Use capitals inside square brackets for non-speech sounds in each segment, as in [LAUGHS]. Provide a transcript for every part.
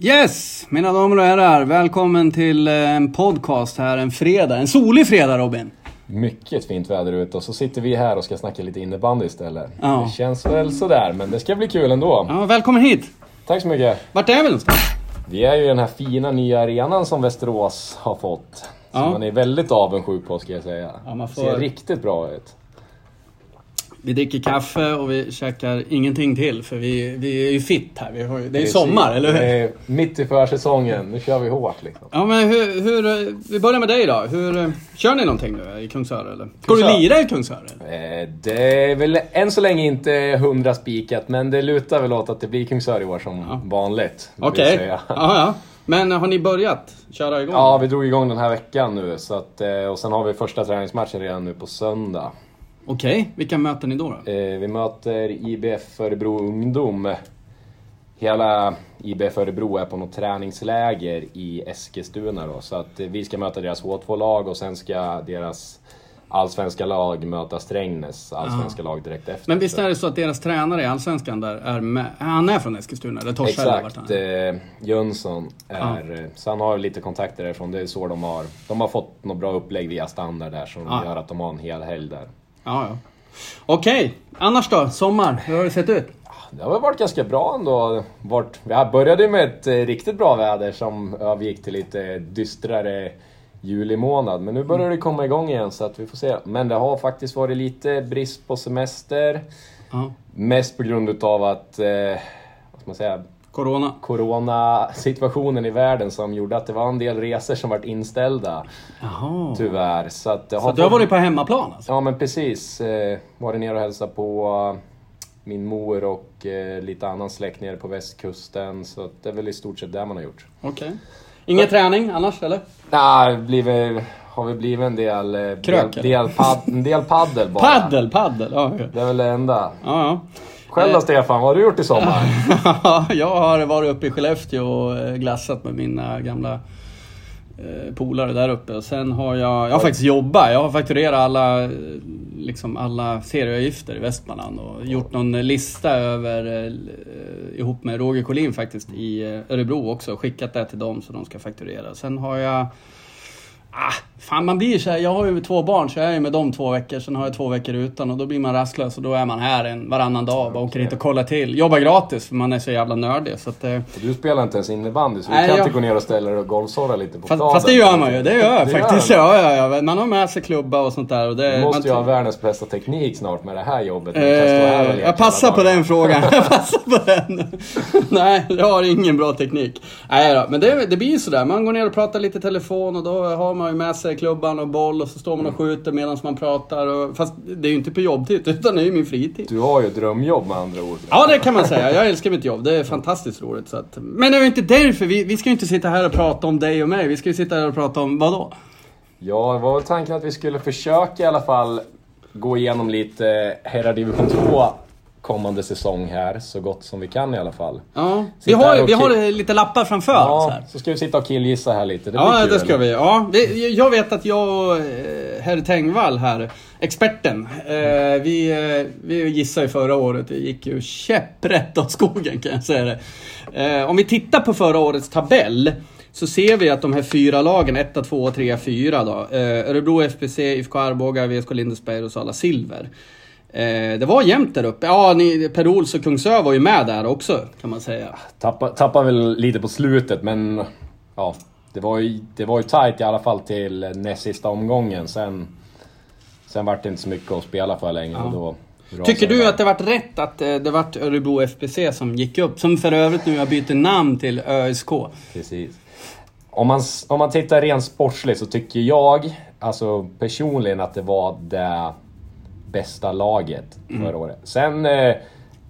Yes, mina damer och herrar. Välkommen till eh, en podcast här en fredag. En solig fredag Robin. Mycket fint väder ute och så sitter vi här och ska snacka lite innebandy istället. Ja. Det känns väl sådär, men det ska bli kul ändå. Ja, välkommen hit. Tack så mycket. Vart är vi någonstans? Vi är ju i den här fina nya arenan som Västerås har fått. Som Ja. man är väldigt avundsjuk på ska jag säga. Ja, får- Ser riktigt bra ut. Vi dricker kaffe och vi käkar ingenting till för vi, vi är ju fit här. Vi har, det är ju sommar, eller Det hur? är mitt i försäsongen, nu kör vi hårt liksom. Ja, men hur, hur... Vi börjar med dig då. Hur, kör ni någonting nu i Kungsör eller? Ska du lira i Kungsör? Eller? Eh, Det är väl än så länge inte hundra spikat, men det lutar väl åt att det blir Kungsör i år som Ja. vanligt. Okej. [LAUGHS] Ja, ja. Men har ni börjat köra igång? Ja, vi drog igång den här veckan nu. Så att, eh, och sen har vi första träningsmatchen redan nu på söndag. Okej, vilka möter ni då? då? Eh, Vi möter IBF Örebro Ungdom. Hela IBF Örebro är på något träningsläger i Eskilstuna då. Så att eh, vi ska möta deras H2-lag och sen ska deras allsvenska lag möta Strängnäs allsvenska lag direkt efter. Men visst är det så att deras tränare i Allsvenskan där är med? Han är från Eskilstuna? Eller Torshäll? eller vart Exakt, eh, Jönsson är... eh, Så han har lite kontakter därifrån, det är så de har... De har fått något bra upplägg via standard där som Ja. gör att de har en hel helg där. Ja, ja. Okej, annars då? Sommar, hur har det sett ut? Det har varit ganska bra ändå. Vart, vi började med ett eh, riktigt bra väder som övergick till lite dystrare juli månad. Men nu börjar det komma igång igen så att vi får se. Men det har faktiskt varit lite brist på semester. Ja. Mest på grund utav att, eh, vad ska man säga, Corona? Corona-situationen i världen som gjorde att det var en del resor som varit inställda. Jaha. Tyvärr. Så att Så du har varit på hemmaplan alltså? Ja men precis. Eh, varit ner och hälsat på eh, min mor och eh, lite annan släkt nere på västkusten. Så det är väl i stort sett det man har gjort. Okej. Ingen träning annars eller? Nej, blir väl- har väl blivit en del, Krök, del, del, pad, en del paddel bara. Paddel, paddel. Ja, ja. Det är väl det enda. ja. Själv då Stefan, vad har du gjort i sommar? ja. [LAUGHS] jag har varit uppe i Skellefteå och eh, glassat med mina gamla eh, polare där uppe. Sen har jag, jag har faktiskt jobbat. Jag har fakturerat alla, eh, liksom alla serieavgifter i Västmanland och gjort någon lista över, eh, ihop med Roger Collin faktiskt, i eh, Örebro också. Skickat det till dem så de ska fakturera. Sen har jag Ah, fan man blir så här, jag har ju två barn så jag är ju med dem två veckor, sen har jag två veckor utan och då blir man rastlös och då är man här en varannan dag, bara åker hit och kollar till. Jobbar gratis för man är så jävla nördig. Så att, eh, Du spelar inte ens innebandy så du kan jag- inte gå ner och ställa dig och golfsorra lite på fast, fast det gör man ju, det gör jag Det gör faktiskt. man. ja, ja, ja. Man har med sig klubba och sånt där. Och det, Du måste ju man, ha världens bästa teknik snart med det här jobbet. Eh, här och [LAUGHS] jag passar på den frågan. Jag passar på den. Nej, jag har ingen bra teknik. Nej då, men det, det blir ju sådär. Man går ner och pratar lite telefon och då har man ju med sig klubban och boll och så står man och skjuter medan man pratar. Och, fast det är ju inte på jobbtid [LAUGHS] utan det är ju min fritid. Du har ju drömjobb med andra ord. Ja, det kan man säga. Jag älskar mitt jobb. Det är fantastiskt roligt. Så att... Men det är ju inte därför. Vi, vi ska ju inte sitta här och prata om dig och mig. Vi ska ju sitta här och prata om vad då? Ja, det var väl tanken att vi skulle försöka i alla fall gå igenom lite Herrar Division 2 kommande säsong här, så gott som vi kan i alla fall. Ja, vi har, vi har lite lappar framför oss Ja, här. så ska vi sitta och killgissa här lite. Det Ja, det ska vi. Ja, jag vet att jag och eh, herr Tengvall här, experten, eh, vi, eh, vi gissade ju förra året. Det gick ju käpprätt åt skogen kan jag säga det. Eh, om vi tittar på förra årets tabell så ser vi att de här fyra lagen, 1, 2, 3, 4 då. Eh, Örebro FBC, IFK Arboga, VSK Lindesberg och Sala Silver. Eh, det var jämnt där uppe. Ja, ni, Per Ols och Kungsör var ju med där också kan man säga. Tappa, tappade väl lite på slutet, men ja, det var ju, det var ju tight i alla fall till näst sista omgången. Sen, sen vart det inte så mycket att spela för längre. Då rasade Tycker du att det vart rätt att eh, det vart Örebro FBC som gick upp? Som för övrigt nu har bytt namn till ÖSK. Precis. Om man, om man tittar rent sportsligt så tycker jag, alltså personligen, att det var det bästa laget förra året. Sen... Eh,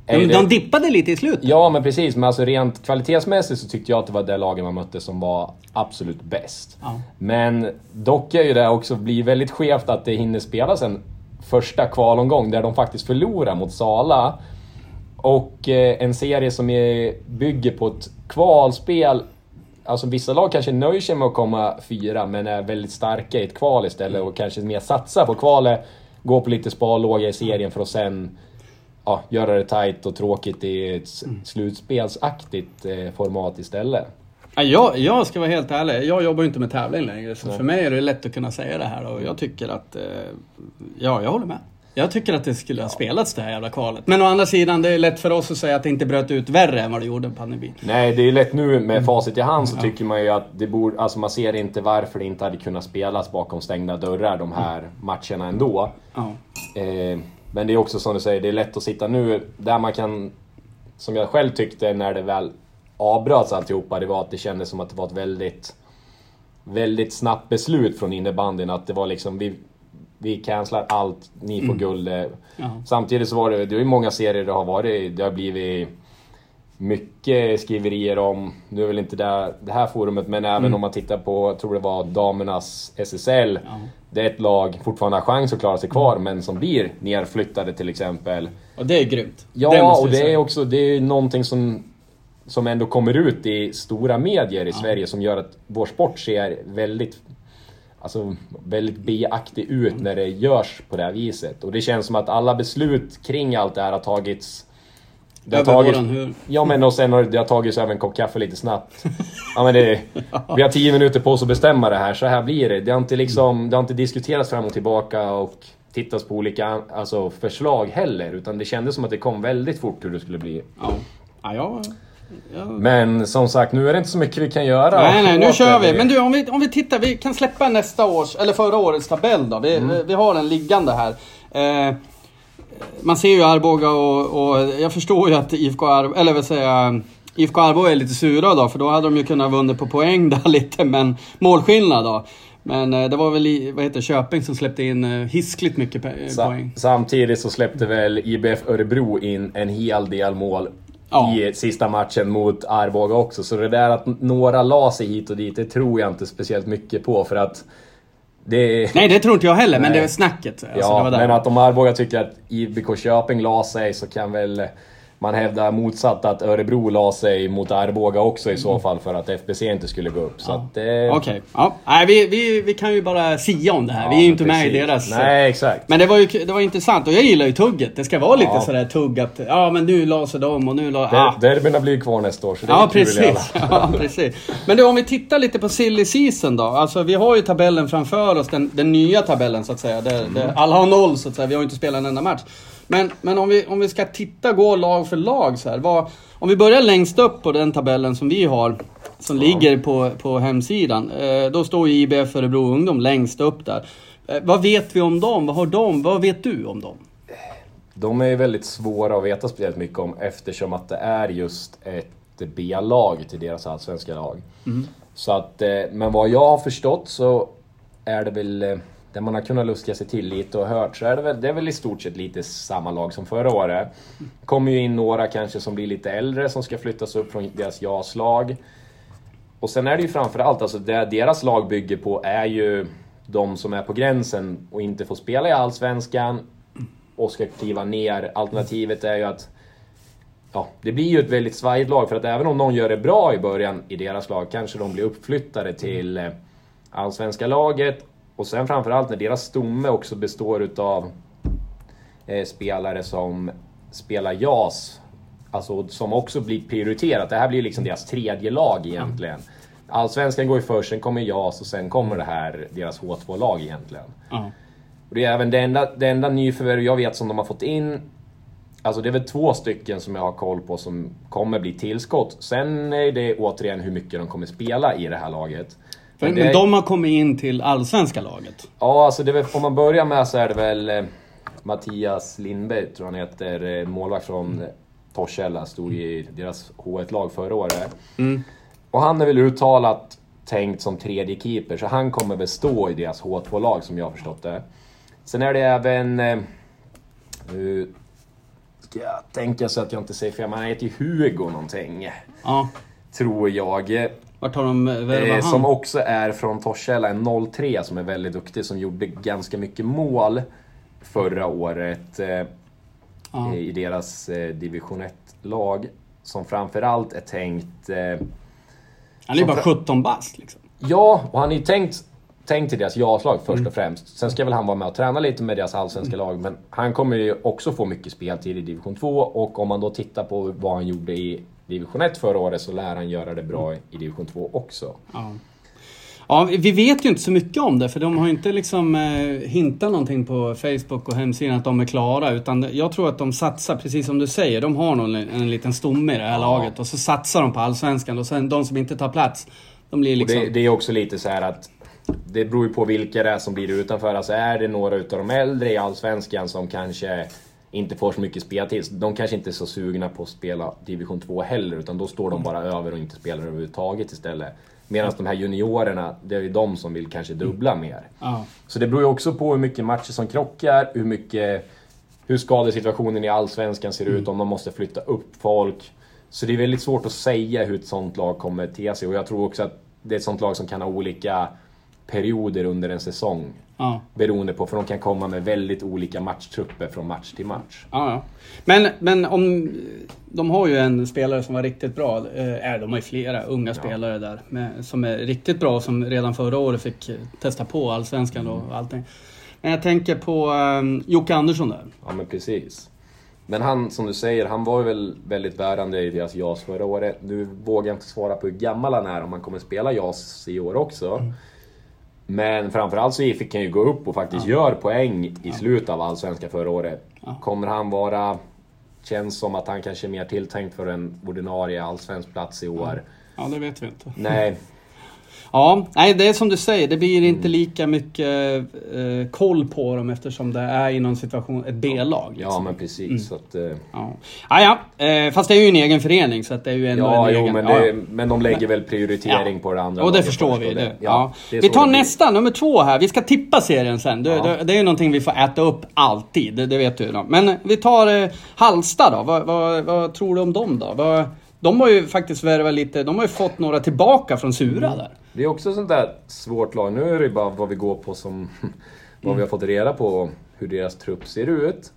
De, det, de dippade lite i slutet. Ja, men precis. Men alltså rent kvalitetsmässigt så tyckte jag att det var det laget man mötte som var absolut bäst. Ja. Men dock är ju det också blir väldigt skevt att det hinner spelas en första kvalomgång där de faktiskt förlorar mot Sala. Och eh, en serie som är, bygger på ett kvalspel. Alltså vissa lag kanske nöjer sig med att komma fyra men är väldigt starka i ett kval istället och kanske mer satsar på kvalet. Gå på lite sparlåga i serien för att sen ja, göra det tight och tråkigt i ett s- slutspelsaktigt eh, format istället. Ja, Jag, jag ska vara helt ärlig, jag jobbar ju inte med tävling längre. Så för mig är det lätt att kunna säga det här och jag tycker att... eh, Ja, jag håller med. Jag tycker att det skulle ha spelats det här jävla kvalet. Men å andra sidan, det är lätt för oss att säga att det inte bröt ut värre än vad det gjorde pandemin. Nej, det är lätt nu med facit i hand så tycker man ju att det borde, alltså man ser inte varför det inte hade kunnat spelas bakom stängda dörrar de här matcherna ändå. Ja. Eh, men det är också som du säger, det är lätt att sitta nu där man kan, som jag själv tyckte när det väl avbröts alltihopa, det var att det kändes som att det var ett väldigt, väldigt snabbt beslut från innebandyn att det var liksom, vi, vi cancelar allt, ni får guld. eh. Ja. Samtidigt så var det, det är ju många serier det har varit, det har blivit mycket skriverier om, nu är väl inte det, det här forumet, men även om man tittar på, jag tror det var damernas SSL. Ja. Det är ett lag fortfarande har chans att klara sig kvar, men som blir nerflyttade till exempel. Och det är grymt. Ja, måste och det är också det är någonting som, som ändå kommer ut i stora medier i Sverige som gör att vår sport ser väldigt Alltså väldigt B-aktig ut när det görs på det här viset. Och det känns som att alla beslut kring allt det här har tagits... Det har tagits. Ja men och sen har det har tagits över en kopp kaffe lite snabbt. Ja men det... Vi har tio minuter på oss att bestämma det här, så här blir det. Det har inte liksom... Det har inte diskuterats fram och tillbaka och tittats på olika alltså, förslag heller. Utan det kändes som att det kom väldigt fort hur det skulle bli. Ja. Ja, ja, ja. Men som sagt, nu är det inte så mycket vi kan göra. Nej, nej, nu kör vi. Men du, om vi, om vi tittar. Vi kan släppa nästa års, eller förra årets tabell då. Vi, Mm. vi, har den liggande här. Eh, man ser ju Arboga och, och jag förstår ju att IFK Arboga, eller säger jag, IFK Arboga är lite sura då, för då hade de ju kunnat vunnit på poäng där [LAUGHS] lite, men målskillnad då. Men eh, det var väl vad heter Köping som släppte in eh, hiskligt mycket poäng. Samtidigt så släppte väl IBF Örebro in en hel del mål Ja. i sista matchen mot Arboga också. Så det där att några la sig hit och dit, det tror jag inte speciellt mycket på för att det... Nej, det tror inte jag heller, men Nej. det är snacket. Alltså, ja, det men att om Arboga tycker att IBK Köping la sig så kan väl man hävda motsatt att Örebro la sig mot Arboga också i så fall för att FBC inte skulle gå upp. Att det... Okej, ja. Nej, vi, vi, vi kan ju bara sia om det här. vi är ju inte med i precis. deras... Nej, exakt. Men det var ju det var intressant och jag gillar ju tugget. Det ska vara lite Ja. sådär tugg att ja men nu la sig de och nu la... Ah. Derbyna blir kvar nästa år så det är Ja precis. [LAUGHS] ja precis. Men du om vi tittar lite på silly season då. Alltså vi har ju tabellen framför oss, den, den nya tabellen så att säga. Där, Mm. där alla har noll så att säga. Vi har ju inte spelat en enda match. Men, men om, vi, om vi ska titta, gå lag för lag så här. Vad, om vi börjar längst upp på den tabellen som vi har. Som ligger på, på hemsidan. Eh, då står ju IBF Örebro Ungdom längst upp där. Eh, vad vet vi om dem? Vad har de? Vad vet du om dem? De är väldigt svåra att veta speciellt mycket om eftersom att det är just ett B-lag till deras allsvenska lag. Så att, eh, men vad jag har förstått så är det väl, eh, där man har kunnat luska sig till lite och hört, så är det väl, det är väl i stort sett lite samma lag som förra året. kommer ju in några kanske som blir lite äldre som ska flyttas upp från deras JAS-lag. Och sen är det ju framförallt, alltså det deras lag bygger på är ju de som är på gränsen och inte får spela i Allsvenskan och ska kliva ner. Alternativet är ju att Ja, det blir ju ett väldigt svajigt lag för att även om någon gör det bra i början i deras lag kanske de blir uppflyttade till eh, allsvenska laget. Och sen framförallt när deras stomme också består utav eh, spelare som spelar JAS. Alltså som också blir prioriterat. Det här blir liksom deras tredje lag egentligen. Allsvenskan går ju först, sen kommer JAS och sen kommer det här deras H2-lag egentligen. Ja. Och det är även det enda, det enda nyförvärv jag vet som de har fått in. Alltså det är väl två stycken som jag har koll på som kommer bli tillskott. Sen är det återigen hur mycket de kommer spela i det här laget. Men men, de har kommit in till allsvenska laget. Ja, alltså väl, om man börjar med så är det väl eh, Mattias Lindberg, tror han heter, eh, målvakt från eh, Torshälla, stod i deras H1-lag förra året. Och han är väl uttalat tänkt som tredje keeper, så han kommer väl stå i deras H2-lag som jag har förstått det. Sen är det även... Eh, nu ska jag tänka så att jag inte säger fel, men han heter ju Hugo någonting. Ja. Tror jag. Vart har de värvat Eh, som också är från Torshälla, en 03 som är väldigt duktig, som gjorde ganska mycket mål förra året eh, Ja. i deras eh, division 1-lag. Som framförallt är tänkt... Eh, Han är ju bara fra- 17 bast liksom. ja, och han är ju tänkt tänkt till deras JAS-lag först Mm. och främst. Sen ska väl han vara med och träna lite med deras allsvenska lag, men han kommer ju också få mycket speltid i division 2 och om man då tittar på vad han gjorde i division 1 förra året så lär han göra det bra i division 2 också. Ja. Ja, vi vet ju inte så mycket om det för de har inte liksom eh, hintat någonting på Facebook och hemsidan att de är klara. Utan jag tror att de satsar, precis som du säger, de har nog en, en liten stomme i det här laget. Och så satsar de på Allsvenskan och sen de som inte tar plats, de blir liksom... det, det är också lite så här att det beror ju på vilka det är som blir utanför. Alltså är det några utav de äldre i Allsvenskan som kanske inte får så mycket speltid. De kanske inte är så sugna på att spela division 2 heller, utan då står de bara över och inte spelar överhuvudtaget istället. Medan de här juniorerna, det är ju de som vill kanske dubbla mer. Ja. Så det beror ju också på hur mycket matcher som krockar, hur mycket... Hur skadesituationen i Allsvenskan ser ut, om de måste flytta upp folk. Så det är väldigt svårt att säga hur ett sånt lag kommer te sig och jag tror också att det är ett sånt lag som kan ha olika perioder under en säsong. Ja. Beroende på, för de kan komma med väldigt olika matchtrupper från match till match. Ja, ja. Men, men om... De har ju en spelare som var riktigt bra. Äh, de har ju flera unga spelare där. Med, som är riktigt bra, som redan förra året fick testa på Allsvenskan och allting. Men jag tänker på um, Jocke Andersson där. Ja men precis. Men han, som du säger, han var ju väl väldigt bärande i deras JAS förra året. Nu vågar jag inte svara på hur gammal han är, om han kommer spela JAS i år också. Men framförallt så fick han ju gå upp och faktiskt gör poäng i slutet av Allsvenskan förra året. Kommer han vara... Känns som att han kanske är mer tilltänkt för en ordinarie allsvensk plats i år. Ja, det vet vi inte. Nej, Ja, nej det är som du säger, det blir inte lika mycket eh, koll på dem eftersom det är i någon situation ett B-lag. ja Liksom. men precis. Så att, eh, Ja, ja, ja. Eh, fast det är ju en egen förening så att det är ju ändå ja, en jo, egen... men, ja, det, ja. men de lägger väl prioritering Ja. på det andra Och det förstår först vi. Det. Ja. det Vi tar nästa, nummer två här. Vi ska tippa serien sen. Det, Ja. det, det är ju någonting vi får äta upp alltid, det, det vet du. Då. Men vi tar eh, Halsta då. Vad, vad, vad tror du om dem då? Vad, de har ju faktiskt värvat lite, de har ju fått några tillbaka från Sura Mm. där. Det är också sånt där svårt lag. Nu är det ju bara vad vi går på som... [LAUGHS] vad Mm. vi har fått reda på hur deras trupp ser ut.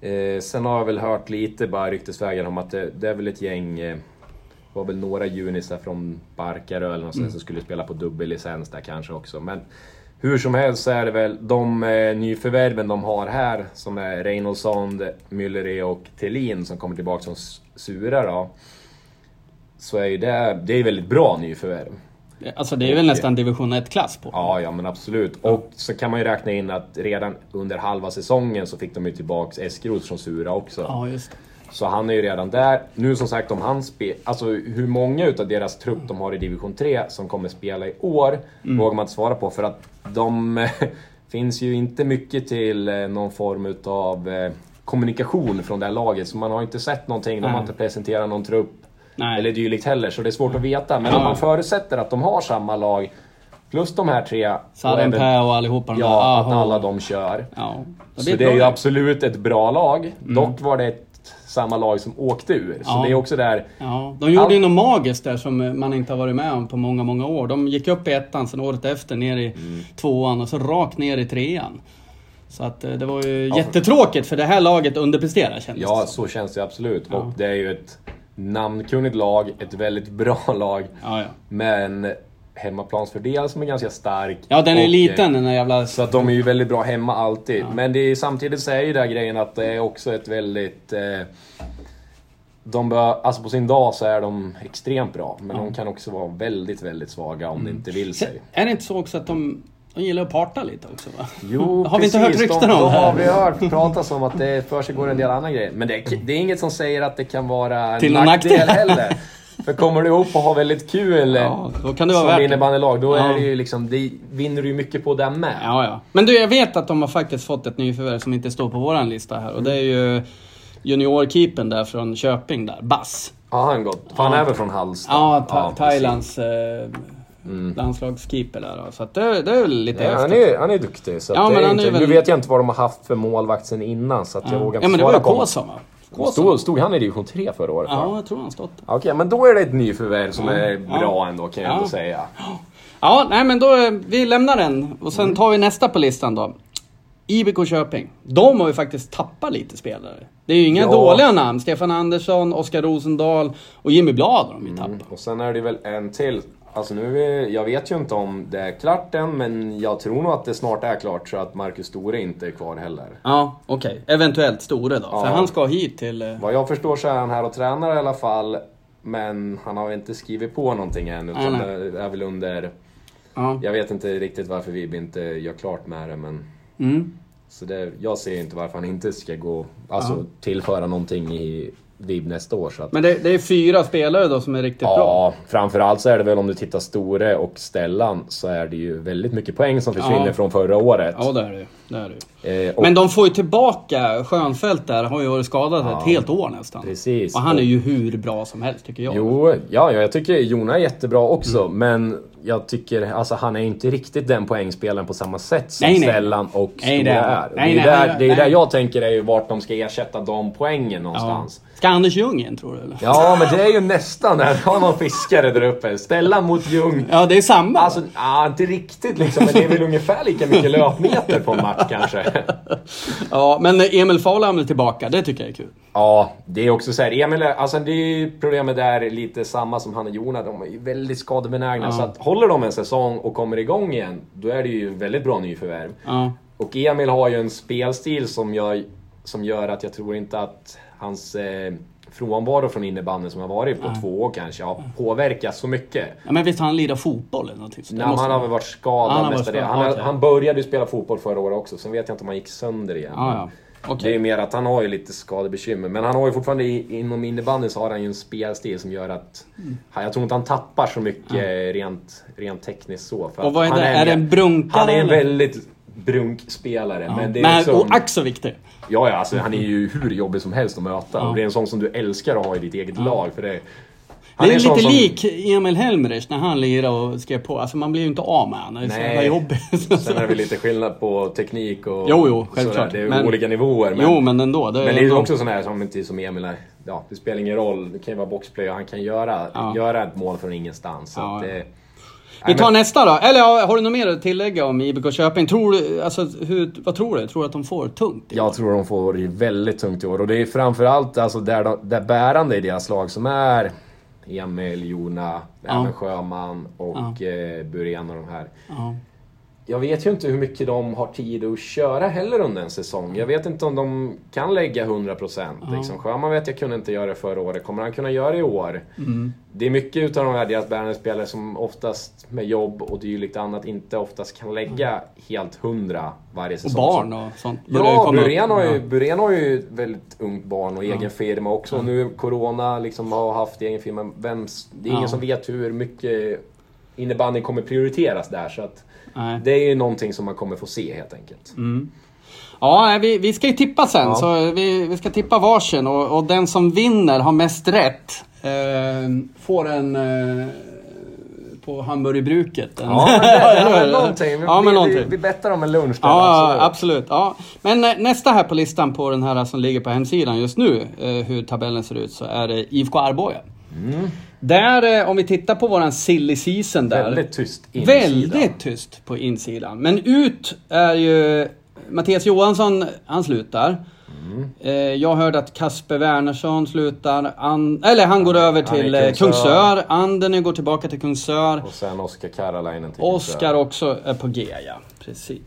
Eh, sen har jag väl hört lite bara ryktesvägen om att det, det är väl ett gäng... Eh, var väl några junisar från Barkarö eller något Mm. som skulle spela på dubbellicens där kanske också. Men hur som helst så är det väl de eh, nyförvärven de har här som är Reinoldsson, Müllere och Thelin som kommer tillbaka som Sura då. Så är ju det, det är väldigt bra nyförvärv. Alltså det är väl nästan division 1-klass på. Ja, ja men absolut. Och så kan man ju räkna in att redan under halva säsongen så fick de ju tillbaks Eskeros från Sura också. Ja, just det. Så han är ju redan där. Nu som sagt om han spelar, alltså hur många utav deras trupp de har i division 3 som kommer spela i år vågar man inte svara på för att de finns ju inte mycket till eh, någon form utav eh, kommunikation från det här laget. Så man har inte sett någonting, de har inte presenterat någon trupp Nej. eller dylikt heller. Så det är svårt att veta. Men Ja. om man förutsätter att de har samma lag plus de här tre. även- Per och allihopa de där. Ja, att alla de kör. Ja. Så blir det är ju det. absolut ett bra lag. Dock var det ett, samma lag som åkte ur. Så Ja. det är också där... Ja, de gjorde Allt- ju något magiskt där som man inte har varit med om på många, många år. De gick upp i ettan, sen året efter ner i Mm. tvåan och så rakt ner i trean. Så att eh, det var ju jättetråkigt för det här laget underpresterar kändes Ja, så känns det absolut. Och det är ju ett namnkunnigt lag, ett väldigt bra [LAUGHS] lag. Ja, ja. Men hemmaplansfördel som är ganska stark. ja, den är Och, liten den där jävla... Så att de är ju väldigt bra hemma alltid. Men det är, samtidigt så är ju det här grejen att det är också ett väldigt... Eh, de bör, alltså på sin dag så är de extremt bra, men de kan också vara väldigt, väldigt svaga om det inte vill sig. är det inte så också att de, de gillar att parta lite också va? Jo, [LAUGHS] Har vi inte precis. hört rykten De- om det här? har vi hört pratas om att det för sig går en del andra grejer. Men det, är- det är inget som säger att det kan vara en Till nackdel. heller. [LAUGHS] För kommer du ihop och har väldigt kul Ja, då kan det vara som innebandylag, då Ja. är det ju liksom, det vinner du ju mycket på det med. Ja, ja. Men du, jag vet att de har faktiskt fått ett nyförvärv som inte står på våran lista här. Och det är ju juniorkeepern där från Köping där, Bass. Ja, han gått. För han är väl från Halmstad? Ja, precis. Thailands eh, landslagskeeper där då. Så att det, det är väl lite Ja, han, häftigt. är, han är duktig. Så Ja, men han är inte, väl- Nu vet jag inte vad de har haft för målvakt sen innan, så att jag vågar Ja, inte men det var svara ju på Kåsson va? Stod, stod han i division 3 förra året? Ja, jag tror han stått. Okej, men då är det ett nyförvärv som är Ja. bra ändå kan jag Ja. ändå säga. Ja, nej men då, eh, vi lämnar den och sen tar vi nästa på listan då. IBK Köping. De har ju faktiskt tappat lite spelare. Det är ju inga Ja. dåliga namn. Stefan Andersson, Oskar Rosendahl och Jimmy Blad har de ju tappat. Och sen är det väl en till Alltså nu, jag vet ju inte om det är klart än, men jag tror nog att det snart är klart så att Marcus Store inte är kvar heller. Ja, okej. Eventuellt Store då. För Ja. han ska hit till... eh, Vad jag förstår så är han här och tränar i alla fall, men han har inte skrivit på någonting än, utan nej. det är väl under... Ja. Jag vet inte riktigt varför vi inte gör klart med det, men... Mm. Så det, jag ser inte varför han inte ska gå, alltså tillföra någonting i VIB nästa år. Så att, Men det, det är fyra spelare då som är riktigt bra. Ja, framförallt så är det väl om du tittar Store och Stellan så är det ju väldigt mycket poäng som försvinner Ja. från förra året. Ja, det är det Eh, och, Men de får ju tillbaka Schönfeldt där, har ju varit skadad ett helt år nästan. Precis. Och han är ju hur bra som helst tycker jag. Jo, ja, ja, jag tycker Jona är jättebra också, Mm. men jag tycker alltså han är inte riktigt den poängspelaren på samma sätt som Nej, nej. Stellan och Nej, Store det är Nej, det är där, det är där jag tänker är ju vart de ska ersätta de poängen Ja. någonstans. Ska Anders Ljung in tror du eller? Ja, men det är ju nästan där. har någon fiskare där uppe. Stellan mot Ljung. Ja, det är samma. Alltså, ah, inte riktigt liksom, men det är väl ungefär lika mycket löpmeter på en match [LAUGHS] kanske. Ja, men Emil Fahlhamn är tillbaka, det tycker jag är kul. Ja, det är också så här, Emil, alltså det är ju problemet där lite samma som han och Jona, de är väldigt skadebenägna. Ja. Så att håller de en säsong och kommer igång igen, då är det ju väldigt bra nyförvärv. Ja. Och Emil har ju en spelstil som gör, som gör att jag tror inte att hans eh, frånvaro från innebandyn som har varit på två år kanske har påverkat så mycket. ja men visst har han lirat fotboll eller någonting? Så Nej, måste- han har väl varit skadad Han varit skadad, Han, okej. han började ju spela fotboll förra året också, sen vet jag inte om han gick sönder igen. Ja, ja. Det är ju mer att han har ju lite skadebekymmer. Men han har ju fortfarande inom innebandyn så har han ju en spelstil som gör att... han- Jag tror inte han tappar så mycket rent, rent tekniskt så. För Och vad är det? Är det en brunkare, Han är en väldigt brunkspelare. Ja. Men det är Men, liksom, och ack så viktig. ja, ja, alltså, han är ju hur jobbig som helst att möta. Ja. Och det är en sån som du älskar att ha i ditt eget lag. För det, Det är sån lite som- lik Emil Helmerich när han lirade och skrev på. Alltså man blir ju inte av med honom. Det är så jävla jobbigt. [LAUGHS] Sen är det väl lite skillnad på teknik och Jo, jo, sådär. självklart. Det är Men- olika nivåer. Jo, men ändå. Det Men det är ju också sån här som, inte som Emil är. Ja, det spelar ingen roll. Det kan ju vara boxplay och han kan göra, Ja. göra ett mål från ingenstans. Så Ja. att det, Vi tar nästa då. Eller ja, har du något mer att tillägga om IBK Köping? Tror du, alltså, hur, vad tror du? Tror du att de får tungt? i år? Jag tror de får väldigt tungt i år. Och det är framförallt alltså där, de, där bärande i deras lag som är Emil, Jona, Ja. även Sjöman och eh, Burén och de här. Ja. Jag vet ju inte hur mycket de har tid att köra heller under en säsong. Jag vet inte om de kan lägga 100%. Liksom. Sjöman vet jag kunde inte göra det förra året. Kommer han kunna göra det i år? Mm. Det är mycket utav de här deras bärande spelare som oftast med jobb och dylikt annat inte oftast kan lägga helt hundra varje Och säsong. barn och sånt. Ja, Burén har, ju, Ja. Burén har ju väldigt ungt barn och egen firma också. Och nu Corona liksom har haft egen firma. Vems, det är ingen Ja. som vet hur mycket innebandy kommer prioriteras där. Så att Nej. det är ju någonting som man kommer få se helt enkelt. Ja, nej, vi, vi ska ju tippa sen. Ja. Så vi, vi ska tippa varsin och, och den som vinner har mest rätt eh, får en eh, på Hamburgerbruket. Ja, men någonting. Vi, Ja, men någonting. vi, vi bettar om en lunch där. Ja, absolut. absolut. Ja. Men eh, nästa här på listan på den här som ligger på hemsidan just nu, eh, hur tabellen ser ut, så är det IFK Arboga. Där, eh, om vi tittar på våran silly season där. Väldigt tyst insida. Väldigt tyst på insidan. Men ut är ju Mattias Johansson, han slutar. Eh, Jag hörde att Kasper Wernersson slutar. An eller han går över till eh, Kungsör. Kungsör. Anderny går tillbaka till Kungsör. Och sen Oskar Karalainen till Oskar också är på G, ja. Precis.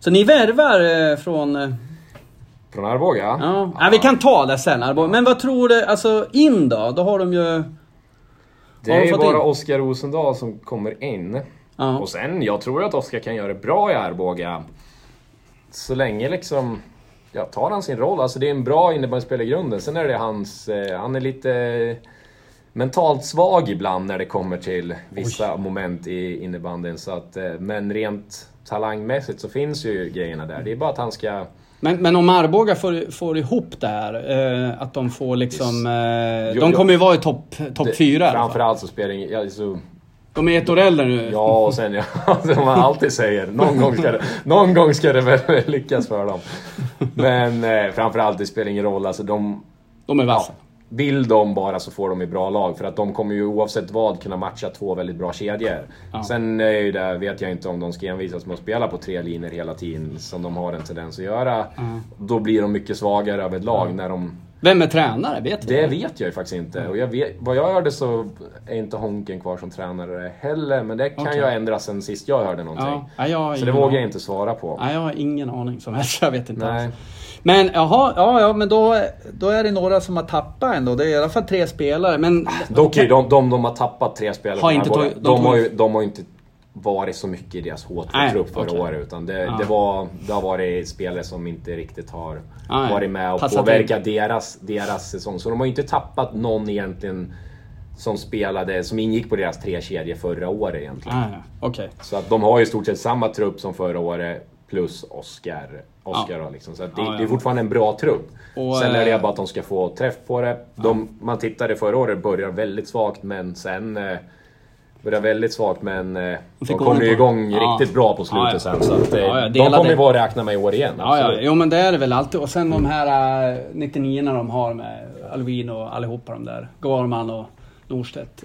Så ni värvar eh, från... eh, Från Arboga? Ja. ja, vi kan ta det sen Arboga. Men vad tror du, alltså in då? Då har de ju... Det är ju bara in? Oskar Rosendal som kommer in. Ja. Och sen, jag tror att Oskar kan göra det bra i Arboga. Så länge liksom... Ja, tar han sin roll. Alltså det är en bra innebandyspelare i grunden. Sen är det hans... Eh, han är lite mentalt svag ibland när det kommer till vissa moment i innebandyn. Så att, eh, men rent talangmässigt så finns ju grejerna där. Det är bara att han ska... Men, men om Arboga får, får ihop det här, eh, att de får liksom... Eh, Jo, de kommer ju vara i topp top fyra. Framförallt så spelar det ingen... Ja, så, De är ett år äldre nu. Ja, och sen ja, som [LAUGHS] man alltid säger, någon gång ska det, någon gång ska det väl lyckas för dem. [LAUGHS] Men eh, framförallt, det spelar ingen roll. Alltså, de, De är ja, vassa. Vill de bara så får de i bra lag. För att de kommer ju oavsett vad kunna matcha två väldigt bra kedjor. Ja. Sen är ju det, vet jag inte om de ska envisas med att spela på tre linjer hela tiden, som de har en tendens att göra. Då blir de mycket svagare av ett lag när de Vem är tränare? Vet du? Det vet jag ju faktiskt inte. Och jag vet, vad jag hörde så är inte Honken kvar som tränare heller. Men det kan Okej. ju ha ändrats sen sist jag hörde någonting. Ja, nej, jag Så det vågar jag inte svara på. Nej, jag har ingen aning som helst. Jag vet inte Nej. alls. Men jaha, ja, ja, men då, då är det några som har tappat ändå. Det är i alla fall tre spelare. Men Dock är de, de, de har tappat tre spelare. Har inte tagit- de de, har tog- ju, de har inte varit så mycket i deras Nej, H2-trupp förra okej. året. Utan det, Ja. det, var, det har varit spelare som inte riktigt har Nej, varit med och passat påverkat deras, deras säsong. Så de har ju inte tappat någon egentligen som spelade, som ingick på deras tre kedjor förra året egentligen. Ah, ja, okej. Så att de har ju i stort sett samma trupp som förra året plus Oscar. Oscar Ja. liksom. Så det, Ja, ja. det är fortfarande en bra trupp. Och, sen är det eh, bara att de ska få träff på det. De, Man tittade förra året, började väldigt svagt men sen eh, började väldigt svagt men eh, de fick kom ordning ju igång riktigt bra på slutet sen. Så att, eh, Ja, de kommer ju vara att räkna med i år igen. Ja, ja, jo men det är det väl alltid. Och sen de här uh, 99 de har med Alvin och allihopa de där. Garman och Norstedt.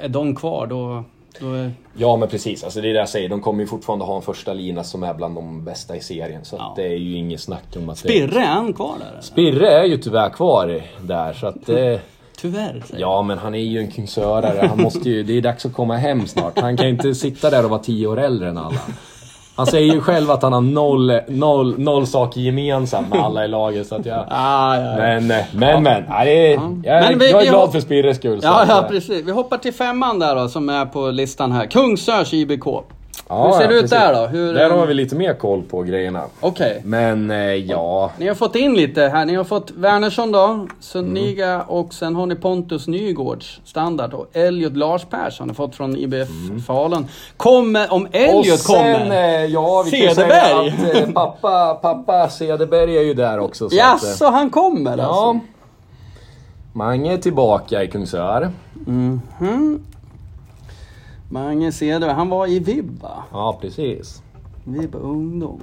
Är de kvar då... är, Ja men precis, alltså det är det jag säger. De kommer ju fortfarande ha en första lina som är bland de bästa i serien. Så Ja. det är ju inget snack om att. Spirre, är han kvar där? eller? Spirre är ju tyvärr kvar där så att... Eh, [LAUGHS] Tyvärr. säger Ja, men han är ju en kungsörare. Han måste ju, det är dags att komma hem snart. Han kan ju inte sitta där och vara tio år äldre än alla. Han säger ju själv att han har noll, noll, noll saker gemensamt med alla i laget. Så att jag... Ah, ja, ja. Men, eh, men, men. Ja, det är, jag, Men vi- jag är glad för Spirres skull. Ja, ja, eh, precis. Vi hoppar till femman där då, som är på listan här. Kungsörs IBK. Ja, Hur ser ja, det ut där då? Hur, Där har vi lite mer koll på grejerna. Okej. Men eh, ja, Ni har fått in lite här. Ni har fått Wernersson då, Suniga och sen har ni Pontus Nygårds standard och Elliot Lars Persson har fått från IBF Falun. Kommer, om och Elliot sen, kommer... eh, ja, vi kan ju säga Cederberg. att eh, pappa, pappa Cederberg är ju där också. Så att, eh, Jaså, han kommer alltså? Ja. Mange är tillbaka i Kungsör. Mhm. Mange Cederberg, han var i VIB va? Ja, precis. VIB ungdom.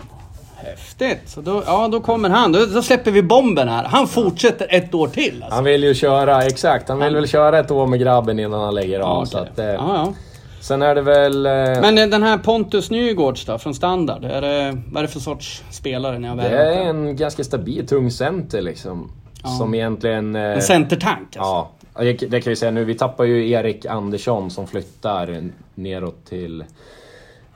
Häftigt! Så då, ja, då kommer han. Då, då släpper vi bomben här. Han fortsätter ett år till alltså. Han vill ju köra, exakt, han vill väl köra ett år med grabben innan han lägger av. Ja, så att, eh, ja, ja. Sen är det väl... Eh, Men eh, den här Pontus Nygårds då, från Standard. Är det, vad är det för sorts spelare ni har det värvat? är en ganska stabil, tung center liksom. Ja. Som egentligen... Eh, En centertank alltså? Ja, det kan vi säga nu. Vi tappar ju Erik Andersson som flyttar neråt till,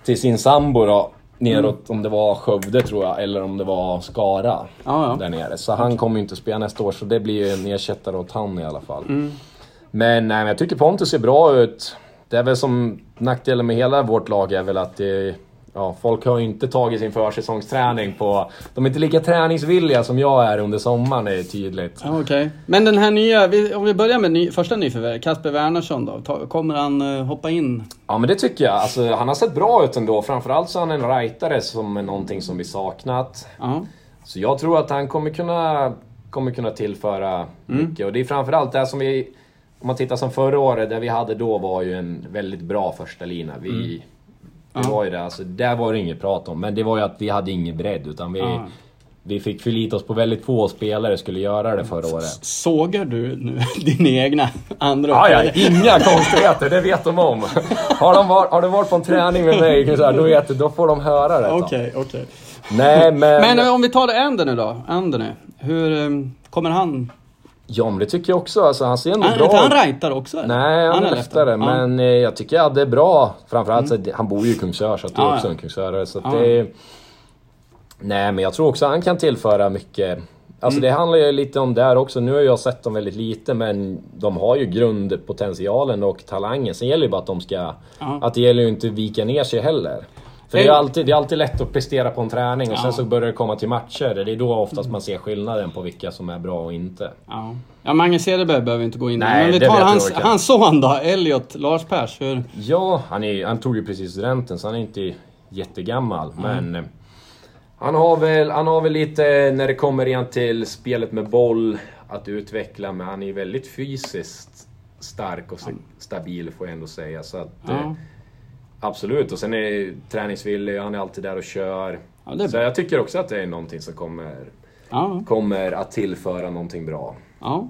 till sin sambo då. Neråt om det var Skövde tror jag, eller om det var Skara. Ja, ja. Där nere. Så han kommer ju inte spela nästa år, så det blir ju en ersättare åt han i alla fall. Mm. Men, nej, men jag tycker Pontus ser bra ut. Det är väl som nackdelen med hela vårt lag är väl att det, ja, folk har ju inte tagit sin försäsongsträning på... De är inte lika träningsvilliga som jag är under sommaren, det är tydligt. Okej. Men den här nya, om vi börjar med ny, första nyförvärvet, Kasper Wernersson då. Kommer han eh, hoppa in? Ja men det tycker jag. Alltså, han har sett bra ut ändå. Framförallt så är han en rightare som är någonting som vi saknat. Ja. Så jag tror att han kommer kunna, kommer kunna tillföra mycket. Och det är framförallt det som vi... Om man tittar som förra året, det vi hade då var ju en väldigt bra första lina. Vi, Det Ja. var ju det, alltså där var det inget prat om. Men det var ju att vi hade ingen bredd utan vi... Ja. Vi fick förlita oss på väldigt få spelare skulle göra det förra året. Sågar du nu [LAUGHS] dina egna andra Ja, ja, inga [LAUGHS] konstigheter, det vet de om. Har de varit, har de varit på en träning med mig, så här, då, vet, du, då får de höra det. Okej, okej. Nej, men... Men om vi tar det Ender nu då. Ender nu. Hur eh, kommer han? Ja, men det tycker jag också. Alltså, han ser ändå Han, bra inte han ut. rightare också? eller? Nej, han, är leftare. Ja. Men eh, jag tycker att det är bra. Framförallt, så att det- han bor ju i Kungsör, så att det är också en Kungsörare. Så det, nej, men jag tror också att han kan tillföra mycket. Alltså Mm. det handlar ju lite om där också. Nu har jag sett dem väldigt lite, men de har ju grundpotentialen och talangen. Sen gäller det ju bara att de ska... Ja. Att det gäller ju inte vika ner sig heller. För det är, alltid, det är alltid lätt att prestera på en träning och Ja. sen så börjar det komma till matcher. Det är då oftast man ser skillnaden på vilka som är bra och inte. Ja. ja, Mange Cederberg behöver vi inte gå in. Nej, Men vi tar hans, hans son då, Elliot Lars Pers. Hur... Ja, han, är, han tog ju precis studenten så han är inte jättegammal. Men eh, han har, väl, han har väl lite, när det kommer igen till spelet med boll, att utveckla. Men han är väldigt fysiskt stark och stabil får jag ändå säga. Så att, Ja. Absolut, och sen är träningsvillig, han är alltid där och kör. Ja, det så jag tycker också att det är någonting som kommer, Ja, kommer att tillföra någonting bra. ja.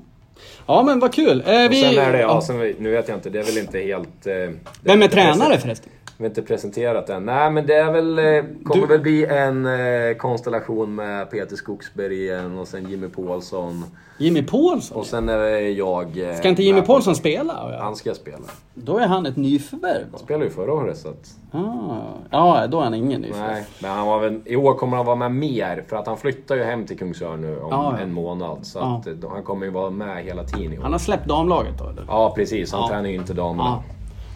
Ja, men vad kul. Eh, Och vi... sen är det, ja, sen, nu vet jag inte, det är väl inte helt... Eh, Vem är tränare förresten? Vi har inte presenterat den. Nej, men det är väl, eh, kommer Du- väl bli en eh, konstellation med Peter Skogsberg igen och sen Jimmy Paulsson. Jimmy Paulsson? Och sen är jag... eh, Ska inte Jimmy Paulsson spela? Ja. Han ska spela. Då är han ett nyförvärv. Han spelade ju förra året så att... Ah. Ja, då är han ingen nyförvärv. Nej, men han var väl, i år kommer han vara med mer för att han flyttar ju hem till Kungsör nu om Ja, ja. en månad. Så Ja. att, eh, han kommer ju vara med hela tiden i år. Han har släppt damlaget då eller? Ja, precis. Han Ja. tränar ju inte damerna.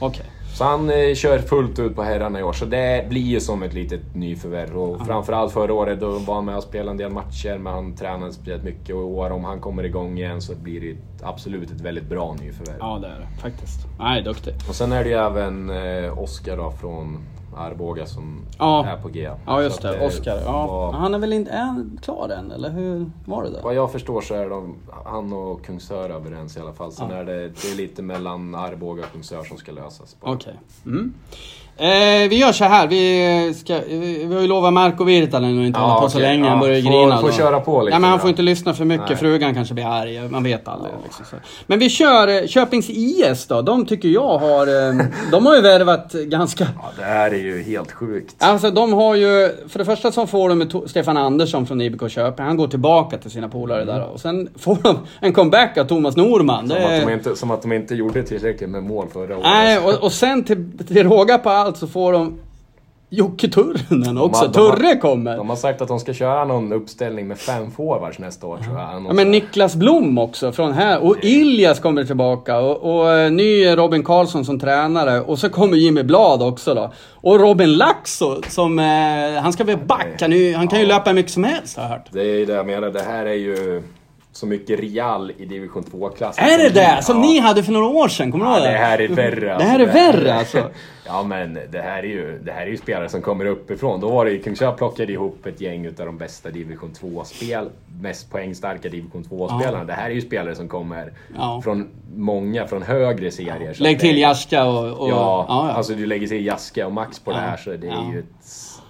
Okej. Så han eh, kör fullt ut på herrarna i år, så det blir ju som ett litet nyförvärv. Och framförallt förra året då var han med och spelade en del matcher, men han tränade speciellt mycket. Och i år om han kommer igång igen så blir det absolut ett väldigt bra nyförvärv. Ja, det är det faktiskt. Nej, duktig. Och sen är det ju även eh, Oskar då från Arboga som Ja. är på G. Ja, just att det. Oskar. Ja. var- Han är väl inte... Är klar än, eller hur var det där? Vad jag förstår så är de, han och Kungsör överens i alla fall. Sen Ja. är det, det är lite mellan Arboga och Kungsör som ska lösas. Okej. Mm. Eh, vi gör så här. Vi, ska, vi vi har ju lovat Marco Virtanen att inte Ja, hålla på så okej. länge. Ja, Han börjar får- grina. får köra på lite Nej, men han får inte lyssna för mycket. Nej. Frugan kanske blir arg. Man vet aldrig. Liksom, så. Men vi kör eh, Köpings IS då. De tycker jag har... Eh, de har ju värvat ganska... Ja, det här är ju helt sjukt. Alltså de har ju, för det första så får de med To- Stefan Andersson från IBK Köping. Han går tillbaka till sina polare där. Och sen får de en comeback av Thomas Norman. Som, Det att de inte, som att de inte gjorde tillräckligt med mål förra året. Nej, och, och sen till, till råga på allt så får de Jocke Turrunen också. de har- Turre kommer. De har sagt att de ska köra någon uppställning med fem forwards nästa år tror jag. Ja, men Niklas Blom också från här. Och Iljas kommer tillbaka. Och, och eh, ny Robin Karlsson som tränare. Och så kommer Jimmy Blad också då. Och Robin Laxo som... Eh, han ska väl backa nu. Han kan ju löpa hur mycket som helst har jag hört. Det är ju det jag menar. Det här är ju så mycket Real i division 2-klass. Är det det? Som ni hade för några år sedan? Kommer du Ja, ihåg det här är värre. Det alltså. här är värre alltså. [LAUGHS] Ja men det här är ju, det här är ju spelare som kommer uppifrån. Då var det ju, Kungsör plockade ihop ett gäng utav de bästa division 2-spel, mest poängstarka division 2-spelarna. Det här är ju spelare som kommer Ja. från många, från högre serier. Lägg det- till Jaska och... och Ja, ja, ja. alltså du lägger till Jaska och Max på det Ja, här så det är ja. ju ett,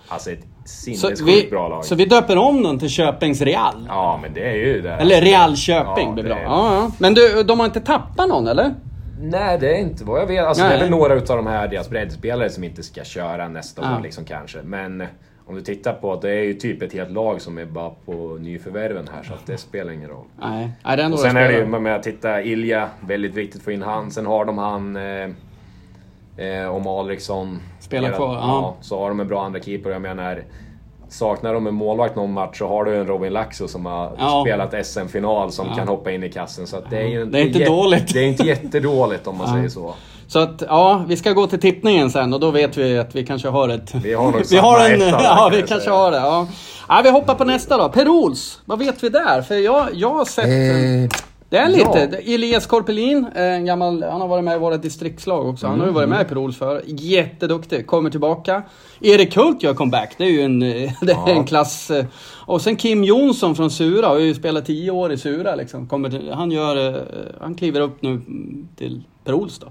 alltså ett sinnessjukt vi, bra lag. så vi döper om den till Köpings Real? Ja men det är ju det. Eller Real Köping Ja, blir bra. Ja, ja. Men du, de har inte tappat någon eller? Nej, det är inte vad jag vet. Alltså, det är väl några utav de här deras breddspelare som inte ska köra nästa Ja. år liksom kanske. Men om du tittar på det är ju typ ett helt lag som är bara på nyförvärven här så att det spelar ingen roll. Nej, Nej det är ändå Och sen är det ju med att titta Ilja, väldigt viktigt att få in han. Sen har de han eh, eh, om Alriksson. Spelar kvar, ja. Så har de en bra andra keeper. Jag menar, saknar de en målvakt någon match så har du en Robin Laxo som har Ja. spelat SM-final som Ja. kan hoppa in i kassen. Så att det är ju Det är inte dåligt. Det är inte jättedåligt om man Ja. säger så. Så att, ja, vi ska gå till tippningen sen och då vet vi att vi kanske har ett... Vi har nog [LAUGHS] vi har en, etta där, [LAUGHS] Ja, vi kanske säga. har det. Ja. ja, vi hoppar på nästa då. Per-Ols, vad vet vi där? För jag, jag har sett... Eh, det är ja. lite. Elias Korpelin, eh, en gammal, han har varit med i våra distriktslag också. Han har ju varit med i Per-Ols för. Jätteduktig, kommer tillbaka. Erik Hult gör comeback, det är ju en, eh, [LAUGHS] det är Ja. en klass... eh, Och sen Kim Jonsson från Sura, har ju spelat 10 år i Sura liksom. Kommer till, han gör... Han kliver upp nu till Per-Ols då.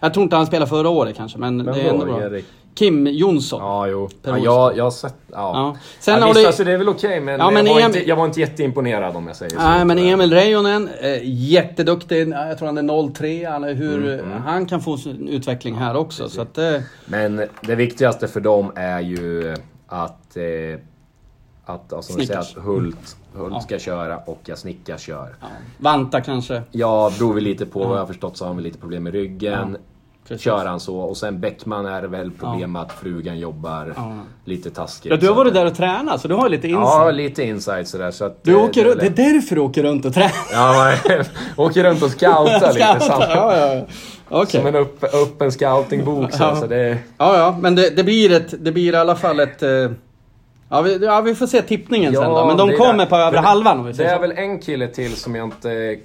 Jag tror inte han spelade förra året kanske, men Vem det är ändå då, bra. Erik? Kim Jonsson. Ja, jo. Per Ja, jag, jag har sett... Ja. Ja. Sen ja, visst, du- alltså, det är väl okej, men, Ja, men jag, var Emil- inte, jag var inte jätteimponerad om jag säger så. Nej, men Emil Reijonen, eh, jätteduktig. Jag tror han är 03. Han, är hur, han kan få sin utveckling här också. Så att, eh, Men det viktigaste för dem är ju att... Eh, att alltså, som säger, att Hult, Hult Ja. ska köra och att Snicka kör. ja, Vanta kanske. Ja, beror vi lite på. Vad jag har förstått så har han väl lite problem med ryggen. Precis. Kör han så. Och sen Bäckman är det väl problem med att frugan jobbar Ja. lite taskigt. Ja, du har varit där och tränat, så du har lite insight. Ja, lite insight sådär. Så att, du åker, det är det är därför du åker runt och tränar. Ja, [LAUGHS] åker runt och scoutar lite. Scoutar, Som, ja, ja, ja. Okej. som en upp, öppen scoutingbok. Så, Ja. så det, Ja, ja, men det, det, blir ett, det blir i alla fall ett... eh, Ja vi, ja, vi får se tippningen sen då. Men de det är kommer det. på det- halvan om vi Det säger är så. väl en kille till som jag inte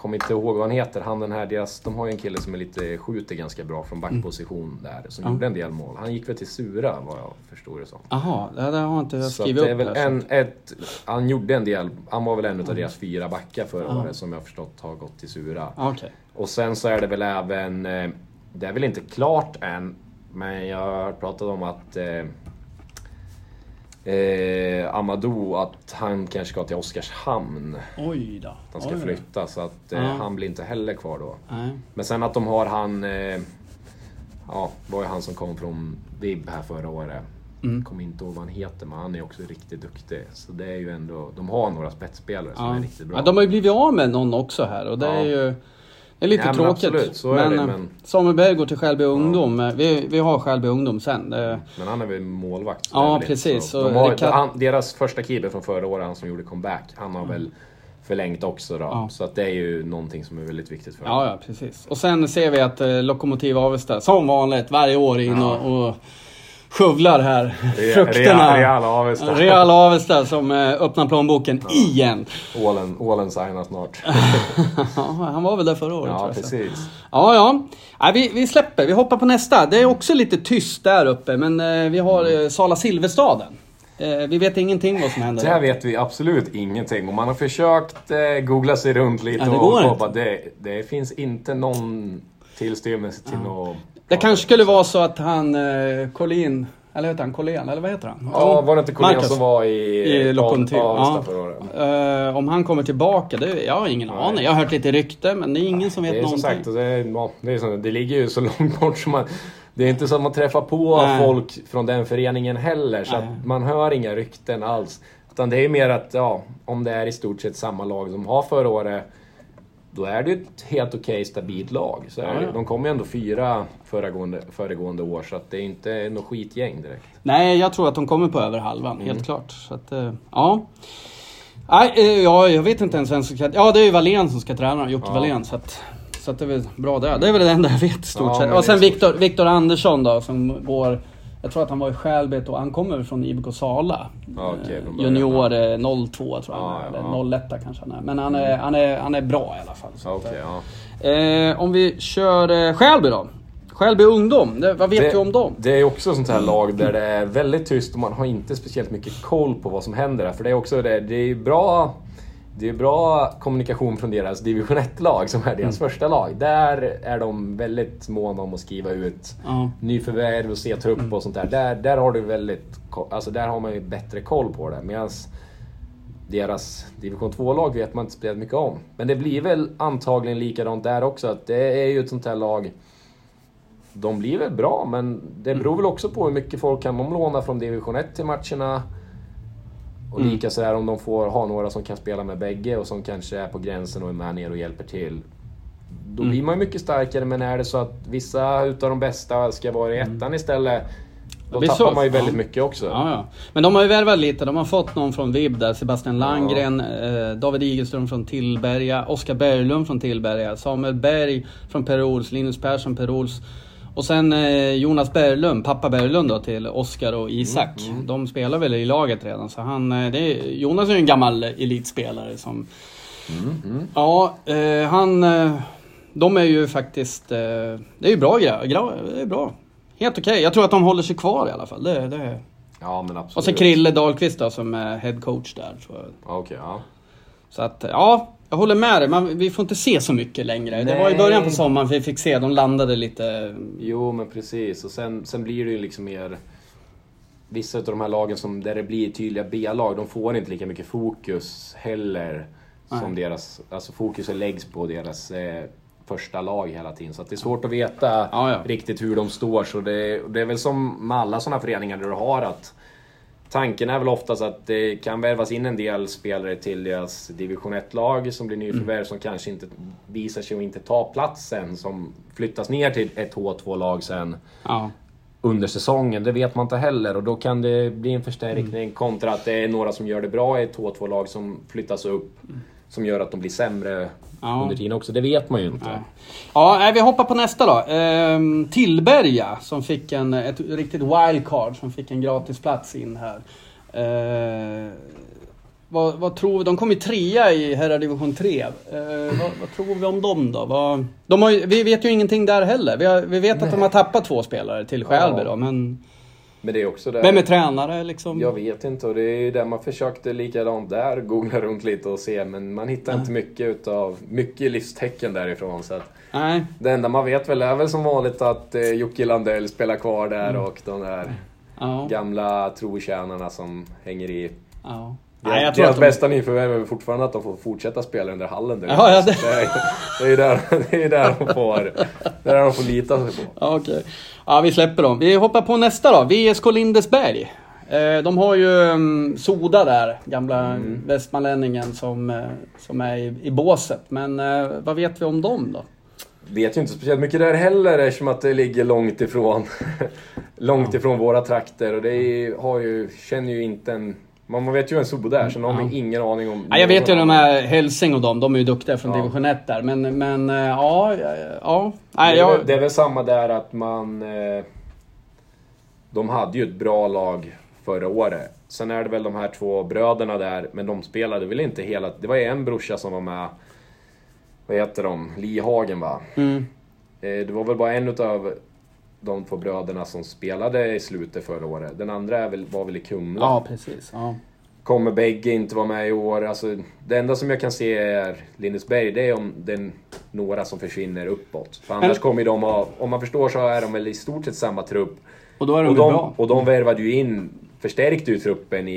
kommer inte ihåg vad han heter. Han den här, deras, de har ju en kille som är lite, skjuter ganska bra från backposition där. Som Ja. gjorde en del mål. Han gick väl till Sura vad jag förstod det som. Jaha, det har inte jag Så att skrivit det är upp väl här, så en, ett, han gjorde en del, han var väl en av deras fyra backar förra året som jag förstått har gått till Sura. Okej. Och sen så är det väl även, eh, det är väl inte klart än, men jag har pratat om att eh, Amadou, att han kanske ska till Oskarshamn. Oj då. Att han ska Oj flytta, så att eh, Ja. han blir inte heller kvar då. Nej. Men sen att de har han, eh, ja, var ju han som kom från Vib här förra året. Mm. Kommer inte ihåg vad han heter, men han är också riktigt duktig. Så det är ju ändå, de har några spetsspelare som Ja. är riktigt bra. Ja, de har ju blivit av med någon också här och det Ja. är ju... Det är lite Ja, men tråkigt. absolut, så är det, eh, men- Samuel Berg går till Skälby Ungdom. Eh, Vi, vi har Skälby Ungdom sen. Men han är väl målvakt? Ja, precis. De har, Rickard- han, deras första keeper från förra året, han som gjorde comeback, han har väl förlängt också då. Ja. Så att det är ju någonting som är väldigt viktigt för ja, ja, precis. Och sen ser vi att eh, Lokomotiv Avesta, som vanligt, varje år in Ja. och, och skövlar här. Re- Frukterna. Real, Real Avesta. Real Avesta som eh, öppnar plånboken igen. Ålen, Ålen signar snart. [LAUGHS] Ja, han var väl där förra året ja, tror jag. så. precis. Ja, ja. Nej, vi, vi släpper, vi hoppar på nästa. Det är också lite tyst där uppe, men eh, vi har eh, Sala Silverstaden. Eh, vi vet ingenting vad som händer. Där vet vi absolut ingenting. Och man har försökt googla sig runt lite Ja, det och bara, det, det finns inte någon tillstymmelse till något... Det kanske skulle vara så att han, eh, Collin, eller heter han Collén, eller vad heter han? Ja, var det inte Marcus. som var i, I Avesta ja. året? Eh, om han kommer tillbaka, det, jag har ingen Nej. aning. Jag har hört lite rykte, men det är ingen som vet Det någonting. sagt, det, är, ja, det, är som, det ligger ju så [LAUGHS] långt bort som man... Det är inte så att man träffar på Nej. folk från den föreningen heller, så Nej. att man hör inga rykten alls. Utan det är mer att, ja, om det är i stort sett samma lag som har förra året, då är det ett helt okej stabilt lag. Så. Ja, ja. De kom ju ändå fyra föregående, föregående år, så att det är inte något skitgäng direkt. Nej, jag tror att de kommer på över halvan, Mm. helt klart. Så att, eh, ja. Nej, eh, ja, jag vet inte ens vem som ska... Ja, det är ju Wallén som ska träna, Jocke Ja. Wallén. Så att, så att det är väl bra där. Det är väl det enda jag vet i stort Ja, sett. Och sen Viktor, Viktor Andersson då, som går... Jag tror att han var i Skälby och han kommer från IBK Sala. Eh, början, Junior eh, 02 tror jag Ja, han ja, är. Eller ja. 01 kanske han är. Men han är, han är, han är bra i alla fall. Okej, ja. eh, om vi kör eh, Skälby då. Skälby Ungdom, det, vad vet det, du om dem? Det är också sånt här lag där det är väldigt tyst och man har inte speciellt mycket koll på vad som händer där. För det är också det, det är bra det är bra kommunikation från deras division 1-lag som är deras Mm. första lag. Där är de väldigt måna om att skriva ut Ja. nyförvärv och se trupp och sånt där. Där, där har du väldigt, alltså där har man ju bättre koll på det. Medan deras division 2-lag vet man inte speciellt mycket om. Men det blir väl antagligen likadant där också. Att det är ju ett sånt här lag de blir väl bra, men det beror väl också på hur mycket folk kan de låna från division 1 till matcherna. Och Mm. lika så här om de får ha några som kan spela med bägge och som kanske är på gränsen och är med ner och hjälper till. Då Mm. blir man ju mycket starkare, men är det så att vissa utav de bästa ska vara i ettan istället, då Mm. tappar så. man ju väldigt Ja. mycket också. Ja, ja. Men de har ju värvat lite. De har fått någon från Vib där. Sebastian Landgren, eh, David Igelström från Tillberga, Oskar Berglund från Tillberga, Samuel Berg från Per Ols, Linus Persson Per Ols. Och sen eh, Jonas Berglund, pappa Berglund då till Oskar och Isak. Mm, De spelar väl i laget redan. Så han, eh, är, Jonas är ju en gammal elitspelare som... Mm, Ja, eh, han... De är ju faktiskt... Det är ju bra grejer. Det är bra. Helt okej. Jag tror att de håller sig kvar i alla fall. Det, det, Ja, men absolut. och sen Krille Dahlqvist då som är head coach där. Okej, ja. Så att, ja, jag håller med dig. Man, vi får inte se så mycket längre. Det var i Nej. början på sommaren vi fick se. De landade lite... Jo, men precis. Och sen, sen blir det ju liksom mer... Vissa av de här lagen som, där det blir tydliga B-lag, de får inte lika mycket fokus heller. Som Nej. deras... Alltså fokuset läggs på deras eh, första lag hela tiden. Så det är svårt att veta Ja, ja. riktigt hur de står. Så det, det är väl som med alla sådana föreningar där du har att... Tanken är väl oftast att det kan värvas in en del spelare till deras division 1-lag som blir nyförvärv Mm. som kanske inte visar sig att inte ta platsen. Som flyttas ner till ett H2-lag sen Ja. under säsongen. Det vet man inte heller och då kan det bli en förstärkning Mm. kontra att det är några som gör det bra i ett H2-lag som flyttas upp. Som gör att de blir sämre Ja. under tiden också. Det vet man ju inte. Ja, ja nej, vi hoppar på nästa då. Ehm, Tillberga som fick en, ett riktigt wildcard som fick en gratisplats in här. Ehm, vad, vad tror vi? De kom ju trea i herrdivision 3. Ehm, vad, vad tror vi om dem då? Vad, de har vi vet ju ingenting där heller. Vi, har, vi vet att de har tappat två spelare till Skälby Ja. då, men Men det är också det. vem är tränare liksom? Jag vet inte och det är ju där man försökte likadant där, googla runt lite och se men man hittar inte mycket utav, mycket livstecken därifrån så att Nej. Det enda man vet väl är väl som vanligt att eh, Jocke Landell spelar kvar där Mm. och de där Ja. gamla trotjänarna som hänger i. ja. Nej, jag tror deras att de- bästa nyförvärv är väl fortfarande att de får fortsätta spela under hallen. där. Ja, ja, det- det... är- ju där, det är där de får, det är där de får lita sig på. Ja, okej. Ja, vi släpper dem. Vi hoppar på nästa då. VSK Lindesberg. Eh, De har ju um, Soda där, gamla Mm. västmanlänningen som, eh, som är i, i båset. Men eh, vad vet vi om dem då? Vet ju inte speciellt mycket där heller eftersom att det ligger långt ifrån, [LAUGHS] långt ifrån våra trakter. Och det är, har ju, känner ju inte en... Man vet ju en Soda är, sen har man ingen aning om... Ja, jag vet ju de här Helsing och dem, de är ju duktiga från Ja. division 1 där. Men, men eh, ja, ja, ja. Nej, det, är jag, väl, det är väl samma där att man... Eh, de hade ju ett bra lag förra året. Sen är det väl de här två bröderna där, men de spelade väl inte hela... Det var ju en brorsa som var med. Vad heter de? Lihagen va? mm, Eh, det var väl bara en utav de två bröderna som spelade i slutet förra året. Den andra är väl, var väl i Kumla. ja, precis. Ja. Kommer bägge inte vara med i år. Alltså, det enda som jag kan se är Lindesberg, det är om det är några som försvinner uppåt. För annars kommer de ha, om man förstår så är de väl i stort sett samma trupp. Och då är de Och de, bra. och de värvade ju in, förstärkte ju truppen i,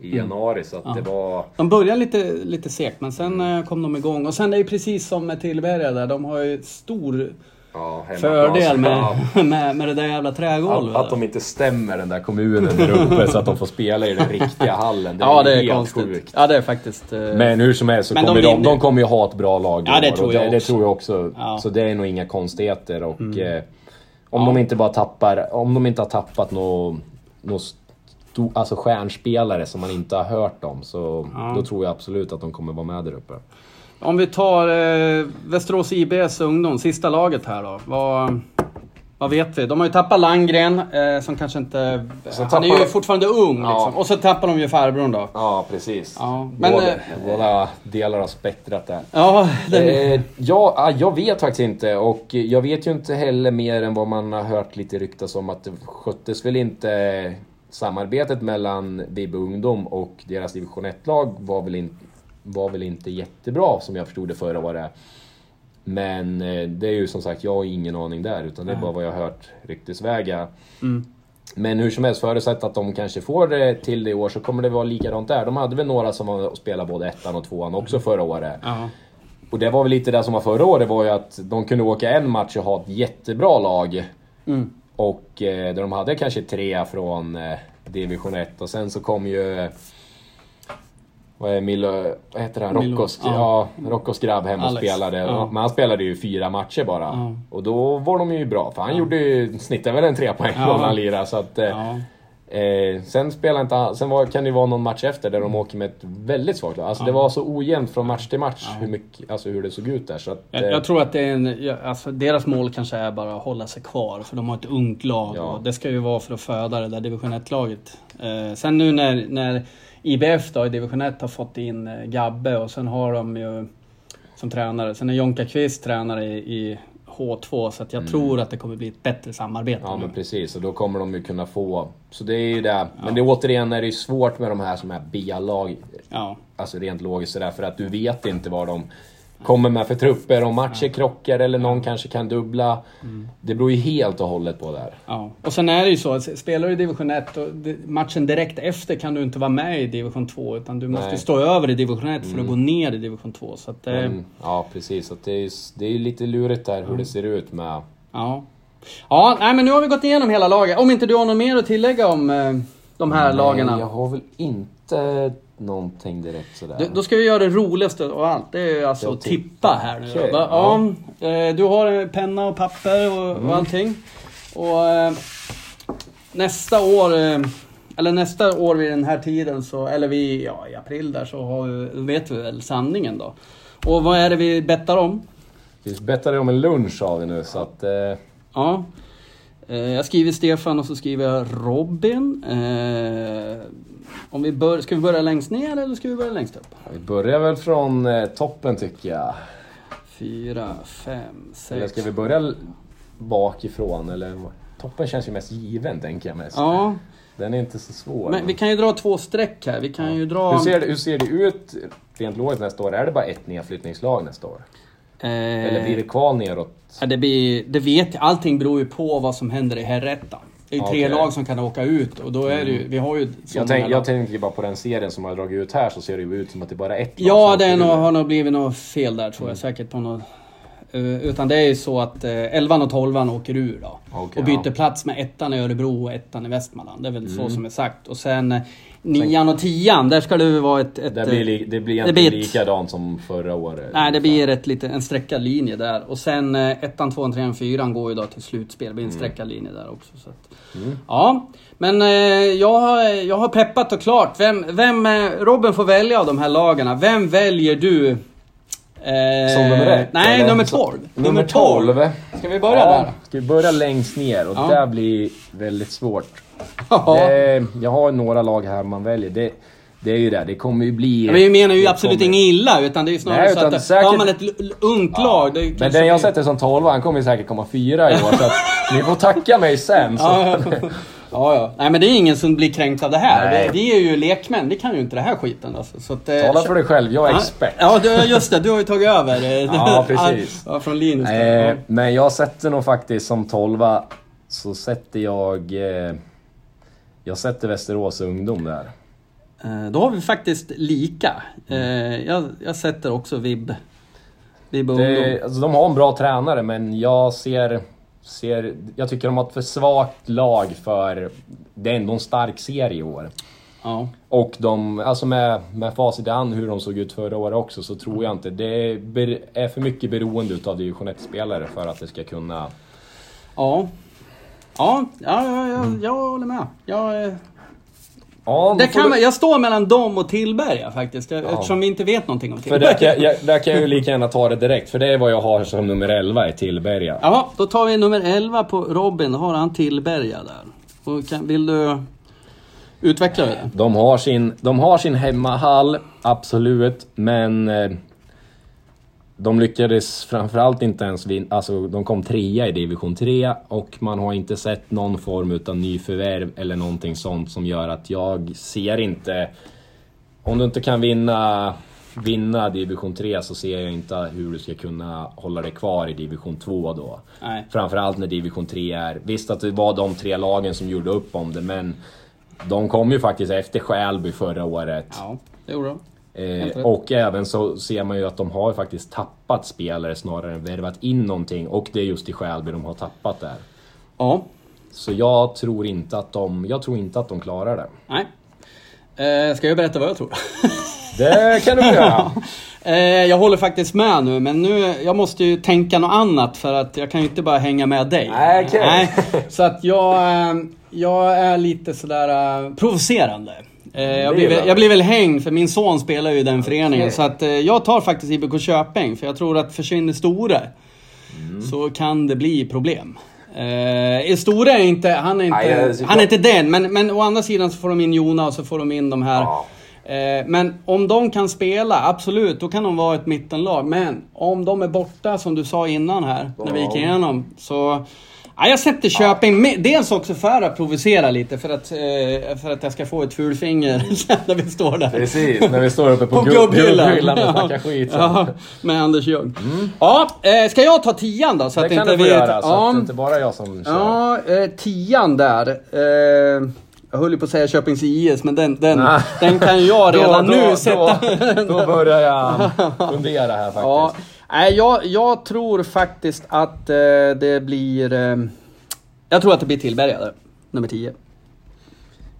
i Mm. januari så att det var... De började lite, lite segt, men sen eh, kom de igång. Och sen är det ju precis som med Tillberga där, de har ju stor Ja, fördel med, [LAUGHS] med, med det där jävla trägolvet. Att, att de inte stämmer den där kommunen där uppe så att de får spela i den riktiga hallen. Det är ja, det är konstigt. sjukt. Ja, det är faktiskt... eh, Men hur som helst så de kommer de, de, vinner. kommer ju ha ett bra lag Ja, det tror jag det, det också. tror jag också. Ja. Mm. Så det är nog inga konstigheter och eh, om Ja. de inte bara tappar, om de inte har tappat något nå sto, alltså stjärnspelare som man inte har hört om så Ja. då tror jag absolut att de kommer vara med där uppe. Om vi tar eh, Västerås IBs ungdom, sista laget här då. Vad, vad vet vi? De har ju tappat Landgren, eh, som kanske inte... Så han är ju tappar de- fortfarande ung Ja. liksom. Och så tappar de ju farbrorn då. Ja, precis. Ja, men, båda, eh, båda delar av spektrat där. Ja, den, Eh, ja, ah, jag vet faktiskt inte och jag vet ju inte heller mer än vad man har hört lite ryktas om att det sköttes väl inte samarbetet mellan BB Ungdom och deras division 1-lag var väl, in, var väl inte jättebra som jag förstod det förra året. Men eh, det är ju som sagt, jag har ingen aning där utan det är bara vad jag har hört ryktesvägar. Mm. Men hur som helst, förutsatt att de kanske får det till det i år så kommer det vara likadant där. De hade väl några som spelade både ettan och tvåan också förra året. ja. Och det var väl lite det som var förra året, var ju att de kunde åka en match och ha ett jättebra lag. Mm. Och eh, där de hade kanske tre från eh, division 1 och sen så kom ju... Vad är Milo, vad heter han? Milo, Rockos, ja. ja. Rockos grabb hem och Alex, spelade. ja. Men han spelade ju fyra matcher bara. Ja. Och då var de ju bra, för han gjorde ju, snittade väl en tre poäng Ja. han lirade. Så att, eh. Eh, sen spelar inte sen var, kan det ju vara någon match efter där de åker med ett väldigt svagt lag. Alltså det var så ojämnt från match till match hur, mycket, alltså hur det såg ut där. Så att, Jag, eh, jag tror att det är en, alltså deras mål kanske är bara att hålla sig kvar, för de har ett ungt lag. Och det ska ju vara för att föda det där division 1-laget. Eh, sen nu när, när IBF då i division 1 har fått in eh, Gabbe och sen har de ju som tränare, sen är Jonka Kvist tränare i, i H2, så att jag tror att det kommer bli ett bättre samarbete. Mm. Ja nu. men precis, och då kommer de ju kunna få... Så det är ju det. Men det är återigen är det svårt med de här som är B-lag. ja. Alltså rent logiskt sådär, för att du vet inte vad de kommer med för trupper. Om matcher krockar eller någon kanske kan dubbla. Mm. Det beror ju helt och hållet på där. Ja, och sen är det ju så att spelar du i division 1 och det- matchen direkt efter kan du inte vara med i division 2 utan du måste Nej. Mm. stå över i division 1 för att gå ner i division 2. Så att, eh, Men, ja precis, så det är ju det är lite lurigt där hur Mm. det ser ut med... Ja. Ja, nej men nu har vi gått igenom hela laget. Om inte du har något mer att tillägga om eh, de här lagarna? Nej, jag har väl inte någonting direkt sådär. Då, då ska vi göra det roligaste av allt. Det är alltså Ja, att tippa här nu. Okej, Va- ja. eh, Du har en penna och papper och, Mm. och allting. Och eh, nästa år, eh, eller nästa år vid den här tiden, så, eller vi, ja, i april där, så har vi, vet vi väl sanningen då. Och vad är det vi bettar om? Vi bettade om en lunch har vi nu så att... Eh, Ja. Jag skriver Stefan och så skriver jag Robin. Eh, om vi bör, ska vi börja längst ner eller ska vi börja längst upp? vi börjar väl från eh, toppen tycker jag. Fyra, fem, Eller sex. ska vi börja bakifrån eller? Toppen känns ju mest given tänker jag mest. Ja, Den är inte så svår. men vi kan ju dra två streck här. Vi kan ju dra... hur, ser det, hur ser det ut rent logiskt nästa år? Är det bara ett nedflyttningslag nästa år? eh, Eller blir det kval neråt? ja, det, blir, det vet jag. Allting beror ju på vad som händer i herrettan. Det är ju tre Okej. lag som kan åka ut och då är det ju, vi har ju Jag, tänk, jag tänker bara på den serien som har dragit ut här så ser det ju ut som att det bara är ett lag Ja, det nog, har nog blivit något fel där tror jag säkert på något. Eh, Utan det är ju så att eh, 11 och 12 åker ur då. Okej, och byter ja. plats med ettan i Örebro och ettan i Västmanland. Det är väl Mm. så som är sagt. Och sen eh, nian och tian, där ska det vara ett... ett Det blir, li- det blir det egentligen ett- likadant som förra året. Nej, det blir ett lite, en streckad linje där. Och sen eh, ettan, tvåan, trean, fyran går ju då till slutspel. Det blir en Mm. streckad linje där också. Så att, Ja, men eh, jag, har, jag har peppat och klart. Vem, vem, eh, Robin får välja av de här lagarna. Vem väljer du? Eh, Som nummer ett? Nej, eller? nummer Så- 12. Nummer 12? Ska vi börja ja, där? Ska vi börja längst ner? Och Ja. det blir väldigt svårt. Ja. Det, jag har några lag här man väljer. Det, det är ju det, det kommer ju bli... Ja, Vi menar ju absolut kommer- inget illa, utan det är ju snarare Nej, så utan att säkert- har man ett ungt lag... Det Men den jag sätter som 12 han kommer ju säkert komma fyra i år. så att [LAUGHS] ni får tacka mig sen. Så. [LAUGHS] Ja, ja. Nej men det är ingen som blir kränkt av det här. Nej. Vi är ju lekmän, vi kan ju inte det här skiten alltså. Så att, eh, Tala för dig själv, jag är Ja, expert. Ja, just det. Du har ju tagit över. [LAUGHS] Ja, precis. [LAUGHS] Ja, från Linus. Eh, Ja. men jag sätter nog faktiskt som 12 så sätter jag... Eh, jag sätter Västerås ungdom där. Eh, Då har vi faktiskt lika. Eh, Jag, jag sätter också vibb. Vibb och ungdom. Det, alltså, de har en bra tränare men jag ser, ser... Jag tycker de har ett för svagt lag för... Det är ändå en stark serie i år. Ja. Och de, alltså med, med facit i hand hur de såg ut förra året också så tror jag inte det är, för mycket beroende utav division 1-spelare för att det ska kunna... Ja. Ja, ja, ja, ja jag håller med. Jag, eh, Ja, det kan, du- jag står mellan dem och Tillberga faktiskt. Jag- Eftersom vi inte vet någonting om För Tillberga. där kan, jag, jag- där kan jag ju lika gärna ta det direkt, för det är vad jag har som nummer 11 i Tillberga. Ja, då tar vi nummer 11 på Robin. Då har han Tillberga där. Och kan, vill du utveckla det? De har sin, de har sin hemmahall, absolut, men eh, de lyckades framförallt inte ens vinna, alltså de kom trea i division 3 och man har inte sett någon form utav nyförvärv eller någonting sånt som gör att jag ser inte... Om du inte kan vinna, vinna division 3 så ser jag inte hur du ska kunna hålla dig kvar i division 2 då. Nej. Framförallt när division 3 är... Visst att det var de tre lagen som gjorde upp om det, men de kom ju faktiskt efter Skälby förra året. Ja, det gjorde de. Eh, och även så ser man ju att de har faktiskt tappat spelare snarare än värvat in någonting. Och det är just i Skälby de har tappat där. Ja, Så jag tror inte att de, jag tror inte att de klarar det. nej. Eh, ska jag berätta vad jag tror? [LAUGHS] Det kan du få göra. [LAUGHS] Eh, jag håller faktiskt med nu, men nu, jag måste ju tänka något annat för att jag kan ju inte bara hänga med dig. Nej, okej. Nej, så att jag, eh, jag är lite sådär eh, provocerande. Eh, jag, blir väl, jag blir väl hängd för min son spelar ju i den föreningen. Okej. Så att eh, jag tar faktiskt IBK Köping för jag tror att försvinner Store Mm. så kan det bli problem. Eh, Store är inte, han är inte, jag- han är inte den. Men, men å andra sidan så får de in Jona och så får de in de här Ja. Eh, Men om de kan spela, absolut, då kan de vara ett mittenlag. Men om de är borta, som du sa innan här, när vi gick igenom, så... Ja, jag sätter Köping med. Dels också för att provocera lite, för att, eh, för att jag ska få ett fulfinger [LAUGHS] sen när vi står där. Precis, när vi står uppe på, [LAUGHS] På gubb- gubbhyllan. gubbhyllan och snackar skit. Ja, med Anders Ljung. Ja, eh, ska jag ta tian då? Så Det att kan inte du få vi... göra, så ja, att det inte bara är jag som kör. Ja, eh, tian där. Jag höll ju på att säga Köpings IS, men den, den, den kan jag [LAUGHS] redan då, nu då, sätta... Då, då börjar jag fundera här faktiskt. Ja, nej, jag, jag tror faktiskt att eh, det blir... Eh, jag tror att det blir Tillberga nummer 10.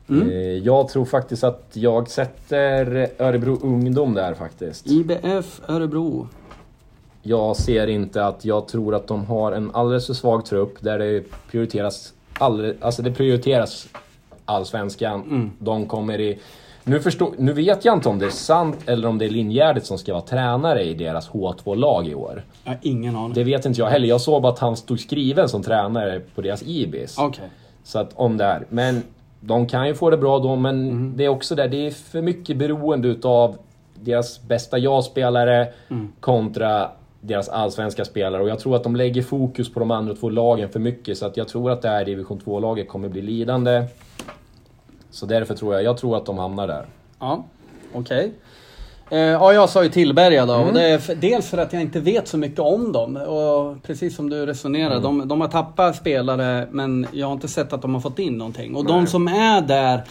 Mm. Eh, Jag tror faktiskt att jag sätter Örebro Ungdom där faktiskt. IBF Örebro. Jag ser inte att, jag tror att de har en alldeles för svag trupp där det prioriteras, alldeles, alltså det prioriteras allsvenskan. Mm. De kommer i... Nu, förstå, nu vet jag inte om det är sant eller om det är Linjärdet som ska vara tränare i deras H2-lag i år. Jag har ingen aning. Det vet inte jag heller. Jag såg bara att han stod skriven som tränare på deras IBIS. Okej. Så att om det är. Men de kan ju få det bra då, men Mm. det är också där, det är för mycket beroende utav deras bästa ja-spelare Mm. kontra deras allsvenska spelare. Och jag tror att de lägger fokus på de andra två lagen för mycket. Så att jag tror att det här division 2-laget kommer bli lidande. Så därför tror jag, jag tror att de hamnar där. Ja, okej. Eh, ja, jag sa ju Tillberga då. Och det är för, dels för att jag inte vet så mycket om dem. Och precis som du resonerar, de, de har tappat spelare men jag har inte sett att de har fått in någonting. Och de som är där,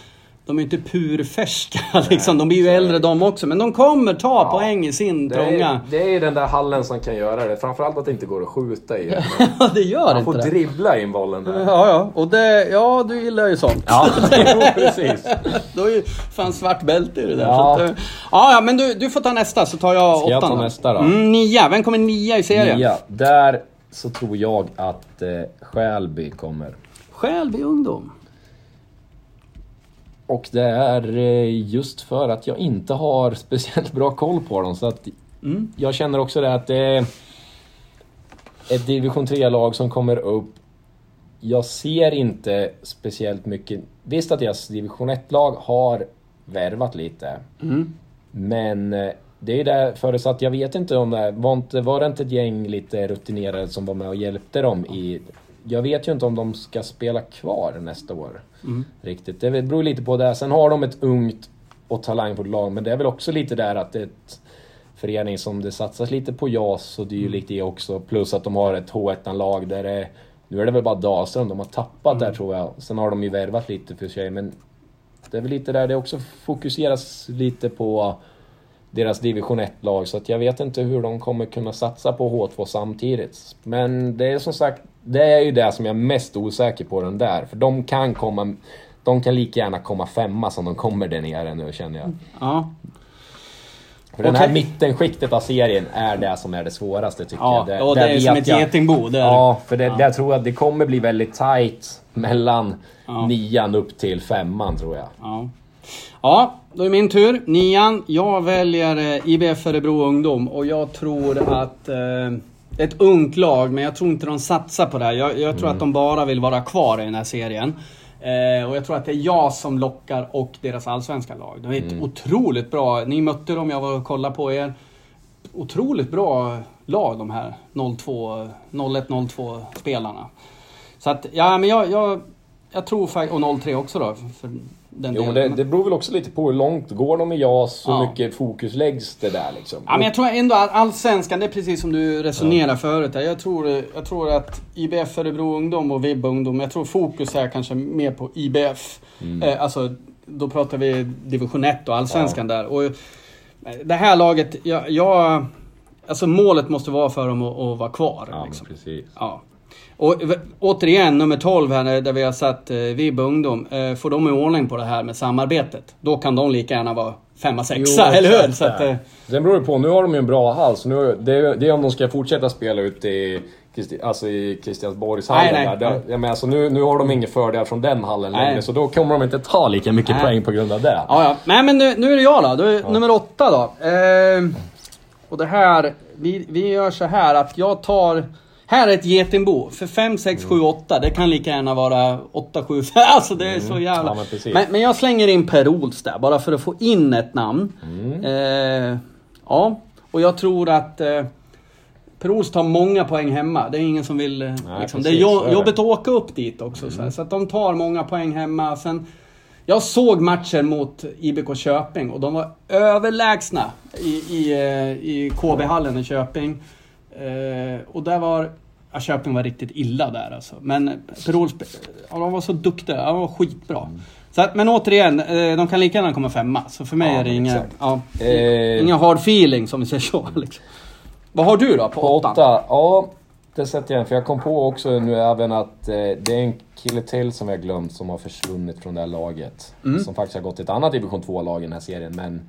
de är inte purfärska [LAUGHS] liksom. De blir ju äldre de också. Men de kommer ta poäng i sin Det trånga. är, det är den där hallen som kan göra det. Framförallt att det inte går att skjuta i. [LAUGHS] Ja, det gör Man inte får det. dribbla in bollen där. Ja, ja. Och det, ja, du gillar ju sånt. Ja, [LAUGHS] jo, precis. Du har ju fan svart bälte i det där. Ja. Att, ja, ja, men du, du får ta nästa så tar jag Ska jag åttan. ta då. nästa då? Mm, nia. Vem kommer nia i serien? Nia. Där så tror jag att eh, Skälby kommer. Skälby ungdom. Och det är eh, just för att jag inte har [LAUGHS] speciellt bra koll på dem. Så att Mm. jag känner också det att det är ett division 3-lag som kommer upp. Jag ser inte speciellt mycket. Visst att deras division 1-lag har värvat lite. Mm. Men eh, det är där förutsatt, jag vet inte om det var, inte, var det inte ett gäng lite rutinerade som var med och hjälpte dem i... Jag vet ju inte om de ska spela kvar nästa år. Riktigt. Det beror lite på det. Sen har de ett ungt och talangfullt lag, men det är väl också lite där att det är ett förening som det satsas lite på JAS och dylikt i också. Plus att de har ett H1-lag där det... Nu är det väl bara Dahlström de har tappat där tror jag. Sen har de ju värvat lite för sig, men det är väl lite där det också fokuseras lite på deras division 1-lag. Så att jag vet inte hur de kommer kunna satsa på H2 samtidigt. Men det är som sagt, det är ju det som jag är mest osäker på den där. För de kan komma, de kan lika gärna komma femma som de kommer där nere nu känner jag. Ja. För den här mittenskiktet av serien är det som är det svåraste tycker Ja, jag. och det där är som ett jag- getingbo. Det är. Ja, för det, där tror jag att det kommer bli väldigt tight mellan Ja. nian upp till femman tror jag. Ja. ja, då är min tur. Nian. Jag väljer eh, IBF Örebro Ungdom och jag tror att eh, ett ungt lag, men jag tror inte de satsar på det här. Jag, jag tror att de bara vill vara kvar i den här serien. Eh, och jag tror att det är jag som lockar och deras allsvenska lag. De är ett otroligt bra... Ni mötte dem, jag var och kollade på er. Otroligt bra lag de här 02, 01-02 spelarna. Så att, ja men jag, jag, jag tror faktiskt... Och 03 också då. För den Jo, delen. det, det beror väl också lite på hur långt går de i JAS, hur Ja. mycket fokus läggs det där liksom. Ja, men jag tror ändå att allsvenskan, det är precis som du resonerade förut. där. Jag tror, jag tror att IBF Örebro Ungdom och VIB Ungdom, jag tror fokus är kanske mer på IBF. Eh, alltså, då pratar vi division 1 och allsvenskan där. Och eh, det här laget, jag, jag, alltså målet måste vara för dem att, att vara kvar. Ja, liksom. precis. Ja. Och återigen, nummer 12 här där vi har satt eh, VIB Ungdom. Eh, får de i ordning på det här med samarbetet, då kan de lika gärna vara femma, sexa, [LAUGHS] eller hur? Så att, eh, Sen beror det på, nu har de ju en bra hall, så nu, det, är- det är om de ska fortsätta spela ute i, alltså i Kristiansborgshallen. Nej, nej, där. Det, jag menar, alltså nu, nu har de ingen fördel från den hallen Nej. längre, så då kommer de inte ta lika mycket Nej. poäng på grund av det. Ja, ja. Nej, men nu, nu är det jag då. då är Nummer åtta då. Ehm, och det här, vi, vi gör så här att jag tar... Här är ett getingbo. För 5, 6, 7, 8. Det kan lika gärna vara 8, 7, 5. Alltså det är så jävla... Ja, men men, men jag slänger in Per Ols där, bara för att få in ett namn. Mm. Eh, ja, och jag tror att... Eh, Per Ols tar många poäng hemma. Det är ingen som vill... eh, liksom, det är precis, så är det. Mm. jobbigt att åka upp dit också. Så, här. så att de tar många poäng hemma. Sen, jag såg matchen mot IBK Köping och de var överlägsna i, i, eh, i KB-hallen i Köping. Eh, och där var... Ja, Köping var riktigt illa där alltså. Men Per ja, de var så duktiga. Ja, de var skitbra. Mm. Så att, men återigen, eh, de kan lika gärna komma femma. Så för mig Ja, är det inga, ja, Eh, inga hard feeling som vi säger så. [LAUGHS] Liksom. Vad har du då på, På åtta, ja. Det sätter jag in, för jag kom på också nu även att eh, det är en kille till som jag glömt som har försvunnit från det här laget. Mm. Som faktiskt har gått till ett annat division 2-lag i den här serien, men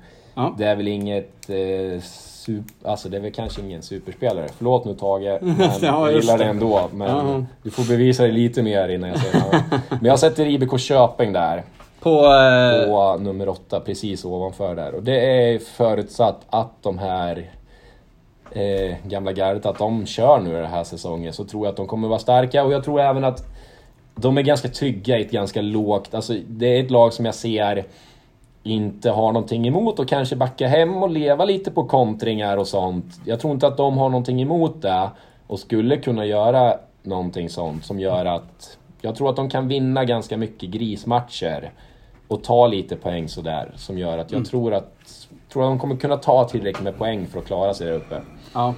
det är väl inget... Eh, super, alltså det är väl kanske ingen superspelare. Förlåt nu Tage, [LAUGHS] men Ja, jag gillar det ändå. Men Ja. du får bevisa det lite mer innan jag säger något. [LAUGHS] Men jag sätter IBK Köping där. På... Eh, På nummer åtta, precis ovanför där. Och det är förutsatt att de här eh, gamla gardet, att de kör nu den här säsongen, så tror jag att de kommer vara starka. Och jag tror även att de är ganska trygga i ett ganska lågt... Alltså det är ett lag som jag ser inte har någonting emot och kanske backa hem och leva lite på kontringar och sånt. Jag tror inte att de har någonting emot det och skulle kunna göra någonting sånt som gör att... Jag tror att de kan vinna ganska mycket grismatcher. och ta lite poäng sådär. Som gör att jag tror att tror att de kommer kunna ta tillräckligt med poäng för att klara sig där uppe. Ja.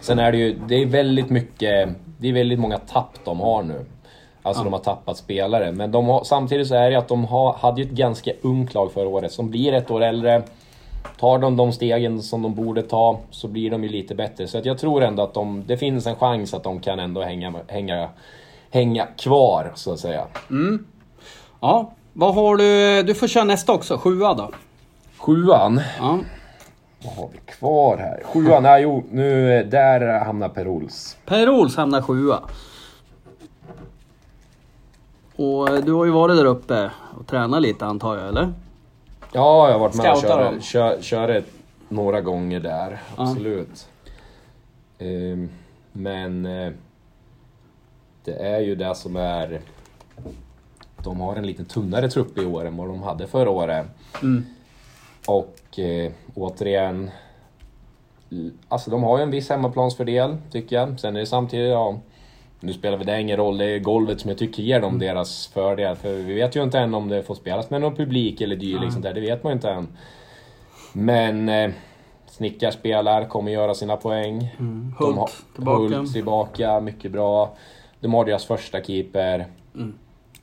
Sen är det ju, det är väldigt mycket, det är väldigt många tapp de har nu. Alltså de har tappat spelare. Men de har, samtidigt så är det att de har, hade ju ett ganska ungt lag förra året som blir ett år äldre. Tar de de stegen som de borde ta så blir de ju lite bättre. Så att jag tror ändå att de, det finns en chans att de kan ändå hänga, hänga, hänga kvar så att säga. Ja. Vad har du? Du får köra nästa också. Sjua då. Sjuan, Ja. vad har vi kvar här? Sjuan, nej jo, nu, där hamnar Per Ols. Per Ols hamnar sjua. Och du har ju varit där uppe och tränat lite antar jag, eller? Ja, jag har varit med och Scoutar kört, dem. kör, kör några gånger där, absolut. Ehm, men eh, det är ju det som är... De har en lite tunnare trupp i år än vad de hade förra året. Mm. Och eh, återigen, alltså de har ju en viss hemmaplansfördel tycker jag. Sen är det samtidigt, ja, nu spelar det ingen roll, det är golvet som jag tycker ger dem deras fördel. För vi vet ju inte än om det får spelas med någon publik eller dylikt sånt där, det vet man inte än. Men eh, Snickar spelar, kommer göra sina poäng. Mm. Hult De har, tillbaka. Hult tillbaka, mycket bra. De har deras första keeper. Mm.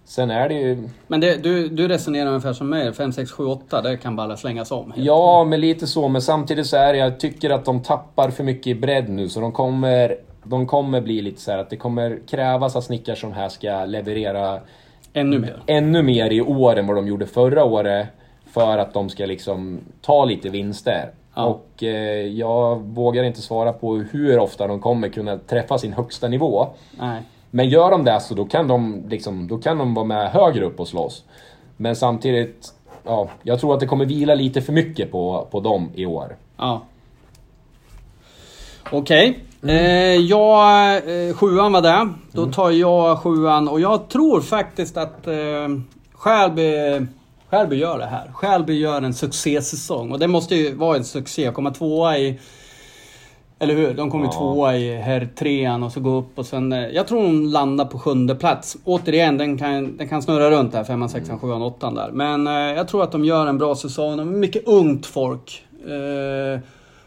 Sen är det ju... Men det, du, du resonerar ungefär som mig. 5, 6, 7, 8. Det kan bara slängas om. Ja, men lite så. Men samtidigt så är det, jag tycker att de tappar för mycket i bredd nu. Så de kommer, de kommer bli lite så här att det kommer krävas att snickare som här ska leverera Ännu mer. ännu mer i år än vad de gjorde förra året. För att de ska liksom ta lite vinster. Ja. Och eh, jag vågar inte svara på hur ofta de kommer kunna träffa sin högsta nivå. Nej. Men gör de det så då kan de, liksom, då kan de vara med högre upp och slåss. Men samtidigt, ja, jag tror att det kommer vila lite för mycket på, på dem i år. Ja. Okej. Eh, jag, eh, sjuan var det. Då tar jag sjuan och jag tror faktiskt att eh, Skälby, gör det här. Skälby gör en succésäsong och det måste ju vara en succé. Komma tvåa i... Eller hur? De kom ju Ja. tvåa i herr trean och så gå upp och sen... eh, Jag tror de landar på sjunde plats. Återigen, den kan, den kan snurra runt där. Femman, sexan, sjuan, åttan där. Men eh, jag tror att de gör en bra säsong. De är mycket ungt folk.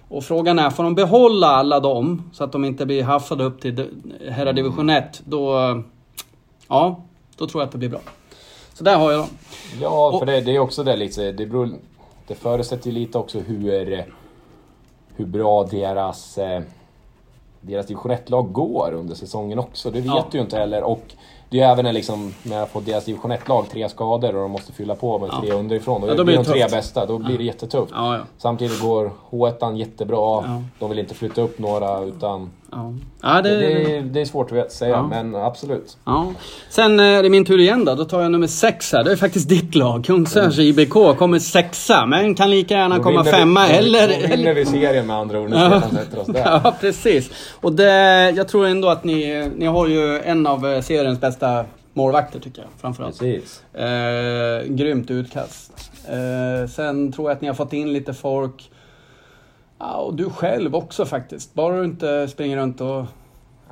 Och frågan är, får de behålla alla dem så att de inte blir haffade upp till herradivision 1, då... Ja, då tror jag att det blir bra. Så där har jag dem. Ja, Och- för det, det är också det lite, det, beror, det förutsätter ju lite också hur, hur bra deras, eh, deras division 1-lag går under säsongen också. Det vet Ja. du ju inte heller. Och det är ju även när, liksom, när jag får deras division 1-lag tre skador och de måste fylla på med Ja. tre underifrån. Och Ja, då blir de tre tufft. bästa, då blir det jättetufft. Ja. Samtidigt går H1 jättebra. De vill inte flytta upp några utan... Ja, ja det, Det, det, det är svårt att säga, Ja. men absolut. Ja. Sen eh, är det min tur igen då. Då tar jag nummer sex här. Det är faktiskt ditt lag. Kungsörs IBK kommer sexa, men kan lika gärna Då komma vi- femma då- eller... Då vinner vi serien med andra ord, när vi sätter oss där. [LAUGHS] Ja, precis. Och det, jag tror ändå att ni, ni har ju en av eh, seriens bästa målvakter tycker jag. Framförallt. Precis. Eh, grymt utkast. Eh, sen tror jag att ni har fått in lite folk. Ja, och du själv också faktiskt. Bara du inte springer runt och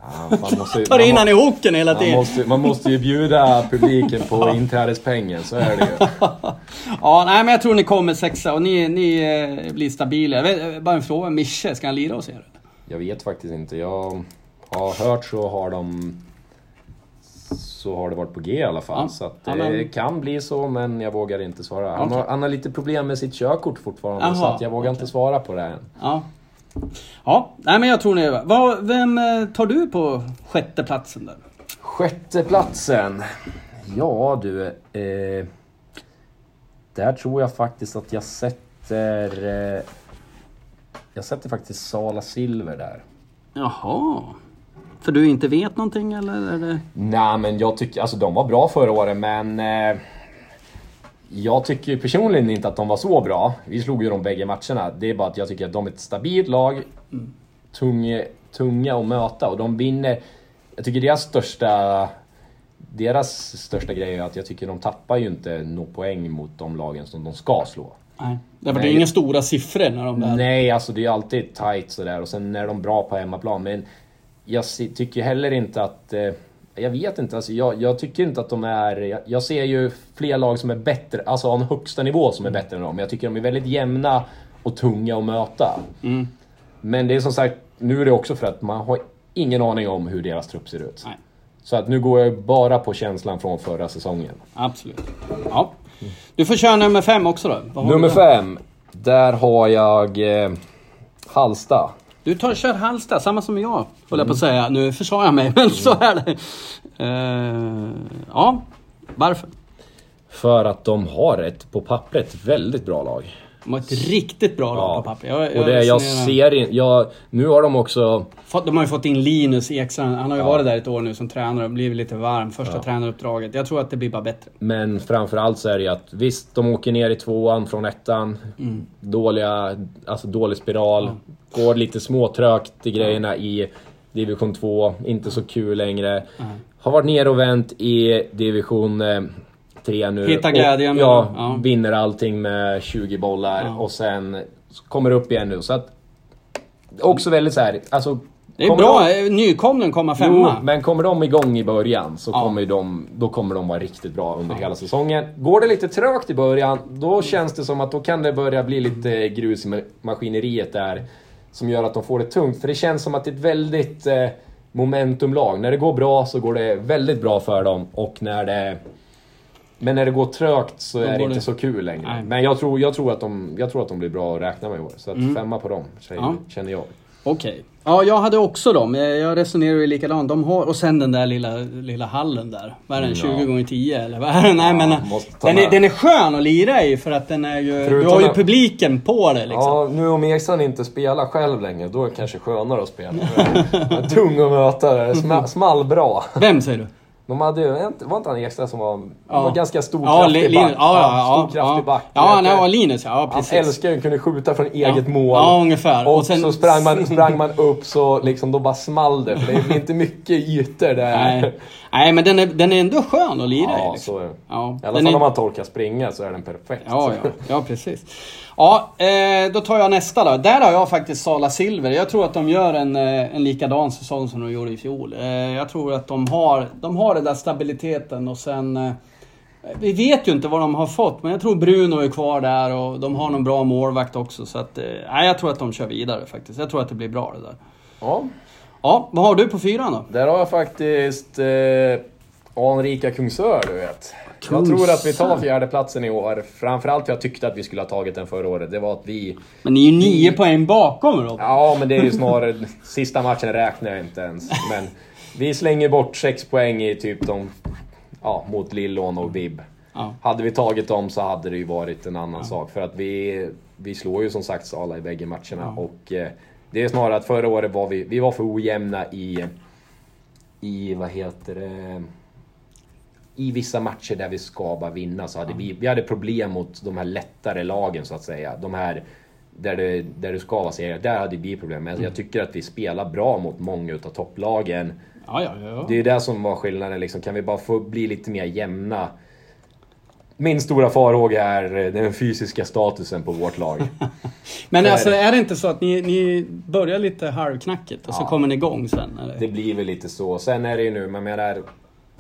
Ja, man måste, [LAUGHS] tar man in han i hoken hela Man tiden. måste, man måste ju bjuda [LAUGHS] publiken på inträdespengen, så är det ju. [LAUGHS] Ja, nej men jag tror ni kommer sexa och ni, ni eh, blir stabila. Vet, Bara en fråga, Mische, ska han lira hos er? Jag vet faktiskt inte. Jag har hört så har de... Så har det varit på G i alla fall. Ja. Så att det men- kan bli så, men jag vågar inte svara. Han, Okej. har, han har lite problem med sitt körkort fortfarande, så Jaha, att jag vågar okej. inte svara på det än. Ja. Ja, nej men jag tror ni... Vad, vem eh, tar du på sjätte platsen där? Sjätte platsen. Ja du. Eh, där tror jag faktiskt att jag sätter... Eh, jag sätter faktiskt Sala Silver där. Jaha. För du inte vet någonting eller? Är det... Nej men jag tycker, alltså de var bra förra året men... Eh, jag tycker ju personligen inte att de var så bra. Vi slog ju de bägge matcherna. Det är bara att jag tycker att de är ett stabilt lag. Tunga, tunga att möta och de vinner. Jag tycker deras största... Deras största grej är att jag tycker de tappar ju inte några poäng mot de lagen som de ska slå. Nej. Det var Nej. inga stora siffror när de där... Nej, alltså det är alltid tight sådär och sen är de bra på hemmaplan. Men jag tycker heller inte att... Eh, Jag vet inte, alltså jag, jag tycker inte att de är... Jag, jag ser ju fler lag som är bättre, alltså har en högsta nivå som är bättre än dem. Jag tycker de är väldigt jämna och tunga att möta. Mm. Men det är som sagt, nu är det också för att man har ingen aning om hur deras trupp ser ut. Nej. Så att nu går jag bara på känslan från förra säsongen. Absolut. Ja. Du får köra nummer fem också då. Nummer fem, där har jag eh, Halsta. Du tar, kör Halsta, samma som jag, höll jag på att säga. Nu försvarar jag mig, [LAUGHS] men så är det. Uh, ja, varför? För att de har ett, på pappret, väldigt bra lag. De har ett riktigt bra lag på papper. Jag, och det jag ser in, jag, Nu har de också... De har ju fått in Linus Ekstrand. Han har ju Ja. varit där ett år nu som tränare och blivit lite varm. Första Ja. tränaruppdraget. Jag tror att det blir bara bättre. Men framförallt så är det ju att visst, de åker ner i tvåan från ettan. Mm. Dåliga, alltså dålig spiral. Går lite småtrögt i grejerna i division 2. Inte så kul längre. Har varit ner och vänt i division 3 nu. Hitta glädjen Och, ja, ja. vinner allting med 20 bollar Ja. och sen kommer upp igen nu. Så att, också väldigt så här, alltså... Det är bra. de- eh, Nykomling komma Jo, femma. men kommer de igång i början så Ja. kommer de, då kommer de vara riktigt bra under hela säsongen. Går det lite trögt i början, då känns det som att då kan det börja bli lite grus i ma- maskineriet där. Som gör att de får det tungt. För det känns som att det är ett väldigt eh, momentumlag. När det går bra så går det väldigt bra för dem. Och när det... Men när det går trögt så är det inte det- så kul längre. Nej. Men jag tror, jag, tror att de, jag tror att de blir bra att räkna med i år. Så att femma på dem, säger- Ja. känner jag. Okej. Ja, jag hade också dem. Jag resonerar ju likadant. De har, och sen den där lilla, lilla hallen där. Vad är den? Ja. 20 gånger 10 eller vad är den? Nej, men, måste ta den, är, den är skön att lira i för att den är ju... Du Förutom har ju publiken på dig liksom. Ja, nu om Ekstrand inte spelar själv längre, då är det kanske skönare att spela. [LAUGHS] Tung att möta, sma- small bra. Vem säger du? De hade ju, var inte han Ekstrand som var, Ja. var ganska stor, Ja, kraftig back? Ja, stor, kraftig back. Ja, nej, ja, Linus ja. ja Han precis. älskar ju kunna skjuta från eget mål. Ja, ungefär. Och, Och sen- så sprang man, [LAUGHS] sprang man upp så liksom, då bara small det. För det blir inte mycket ytor där. Nej, nej men den är, den är ändå skön att lira i. Ja, Liksom. så är det. Ja, I alla fall är- om man torkar springa så är den perfekt. Ja, ja, ja precis. Ja, eh, då tar jag nästa då. Där har jag faktiskt Sala Silver. Jag tror att de gör en, eh, en likadan säsong som de gjorde i fjol. Eh, jag tror att de har, de har den där stabiliteten och sen... Eh, vi vet ju inte vad de har fått, men jag tror Bruno är kvar där och de har någon bra målvakt också. Så att, nej, jag tror att de kör vidare faktiskt. Jag tror att det blir bra det där. ja. Ja, vad har du på fyran då? Där har jag faktiskt eh, anrika Kungsör, du vet. Jag tror att vi tar fjärdeplatsen i år. Framförallt för jag tyckte att vi skulle ha tagit den förra året. Det var att vi... Men ni är ju nio poäng bakom Rob. Ja, men det är ju snarare... Sista matchen räknar jag inte ens. Men vi slänger bort sex poäng i typ de... Ja, mot Lillån och Bib. Ja. Hade vi tagit dem så hade det ju varit en annan sak. För att vi, vi slår ju som sagt Sala i bägge matcherna. Och eh, det är snarare att förra året var vi, vi var för ojämna i... I, vad heter det? I vissa matcher där vi ska bara vinna så hade vi, vi hade problem mot de här lättare lagen så att säga. De här där det, där det ska vara serier. Där hade vi problem. Men jag tycker att vi spelar bra mot många utav topplagen. Ja, ja, ja. Det är det som var skillnaden liksom. Kan vi bara få bli lite mer jämna? Min stora farhåga är eh, den fysiska statusen på vårt lag. [LAUGHS] Men är alltså är det inte så att ni, ni börjar lite halvknackigt och så kommer ni igång sen? Eller? Det blir väl lite så. Sen är det ju nu, man menar...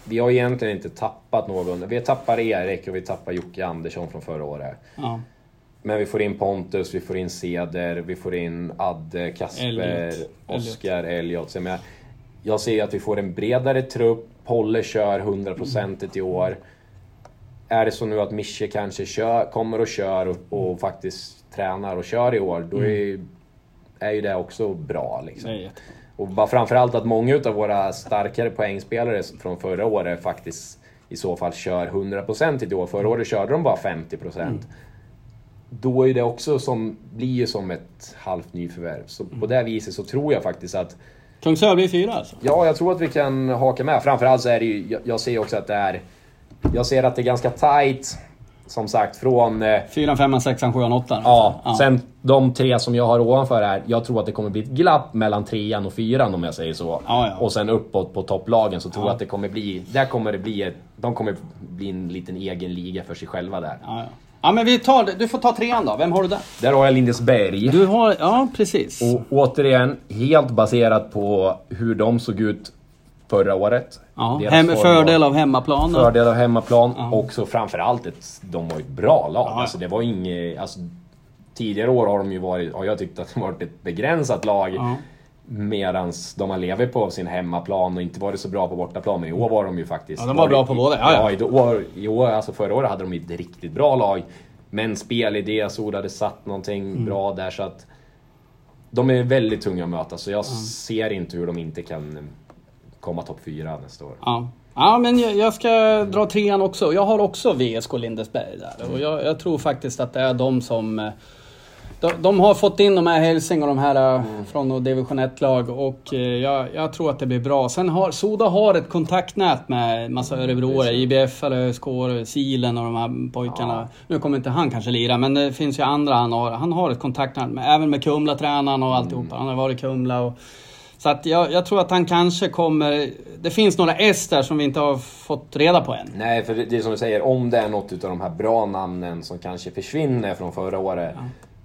Vi har egentligen inte tappat någon. Vi tappar Erik och vi tappar Jocke Andersson från förra året. Ja. Men vi får in Pontus, vi får in Ceder, vi får in Adde, Kasper, Elliot. Elliot. Så jag, jag ser att vi får en bredare trupp. Polle kör 100% i år. Är det så nu att Mische kanske kör, kommer och kör och, och faktiskt tränar och kör i år, då är, är ju det också bra. Liksom. Det. Och bara framförallt att många utav våra starkare poängspelare från förra året faktiskt i så fall kör 100% i år. Förra året körde de bara 50%. Då är det också som, blir ju som ett halvt nyförvärv. Så på det viset så tror jag faktiskt att Kungsör blir fyra alltså? Ja, jag tror att vi kan haka med. Framförallt så är det ju, jag, jag ser också att det är... Jag ser att det är ganska tight. Som sagt, från... Eh, Fyran, femman, sexan, sjuan, åttan? Ja, sen de tre som jag har ovanför här. Jag tror att det kommer bli ett glapp mellan trean och fyran om jag säger så. Ja, ja. Och sen uppåt på topplagen så tror Ja. jag att det kommer bli... Där kommer det bli ett... De kommer bli en liten egen liga för sig själva där. Ja, men vi tar. Du får ta trean då. Vem har du där? Där har jag Lindesberg. Du har... Ja, precis. Och återigen, helt baserat på hur de såg ut förra året. Ja, hem, fördel av hemmaplan. Fördel av hemmaplan. Ja. Och så framförallt, ett, de var ett bra lag. Ja. Alltså, det var inget... Alltså, tidigare år har de ju varit, har jag tyckt att det varit ett begränsat lag. Ja. Medans de har levt på sin hemmaplan och inte varit så bra på bortaplan. Men i år var de ju faktiskt... Ja, de var bra på båda, ja, ja. i, år, i år, alltså förra året hade de ju ett riktigt bra lag. Men spelidé, Sol hade satt någonting Mm. bra där så att... De är väldigt tunga att möta så jag ser inte hur de inte kan komma topp fyra nästa år. Ja. ja, men jag, jag ska dra trean också. Jag har också VSK Lindesberg där. Och jag, jag tror faktiskt att det är de som... eh, De, de har fått in de här Hälsing och de här eh, från något division 1-lag och eh, jag, jag tror att det blir bra. Sen har Soda har ett kontaktnät med massa örebroare, IBF, eller ÖSK, Silen och de här pojkarna. Nu kommer inte han kanske lira, men det finns ju andra han har. Han har ett kontaktnät, med, även med Kumla-tränaren och alltihopa. Han har varit i Kumla och... Så att jag, jag tror att han kanske kommer... Det finns några S där som vi inte har fått reda på än. Nej, för det är som du säger, om det är något utav de här bra namnen som kanske försvinner från förra året.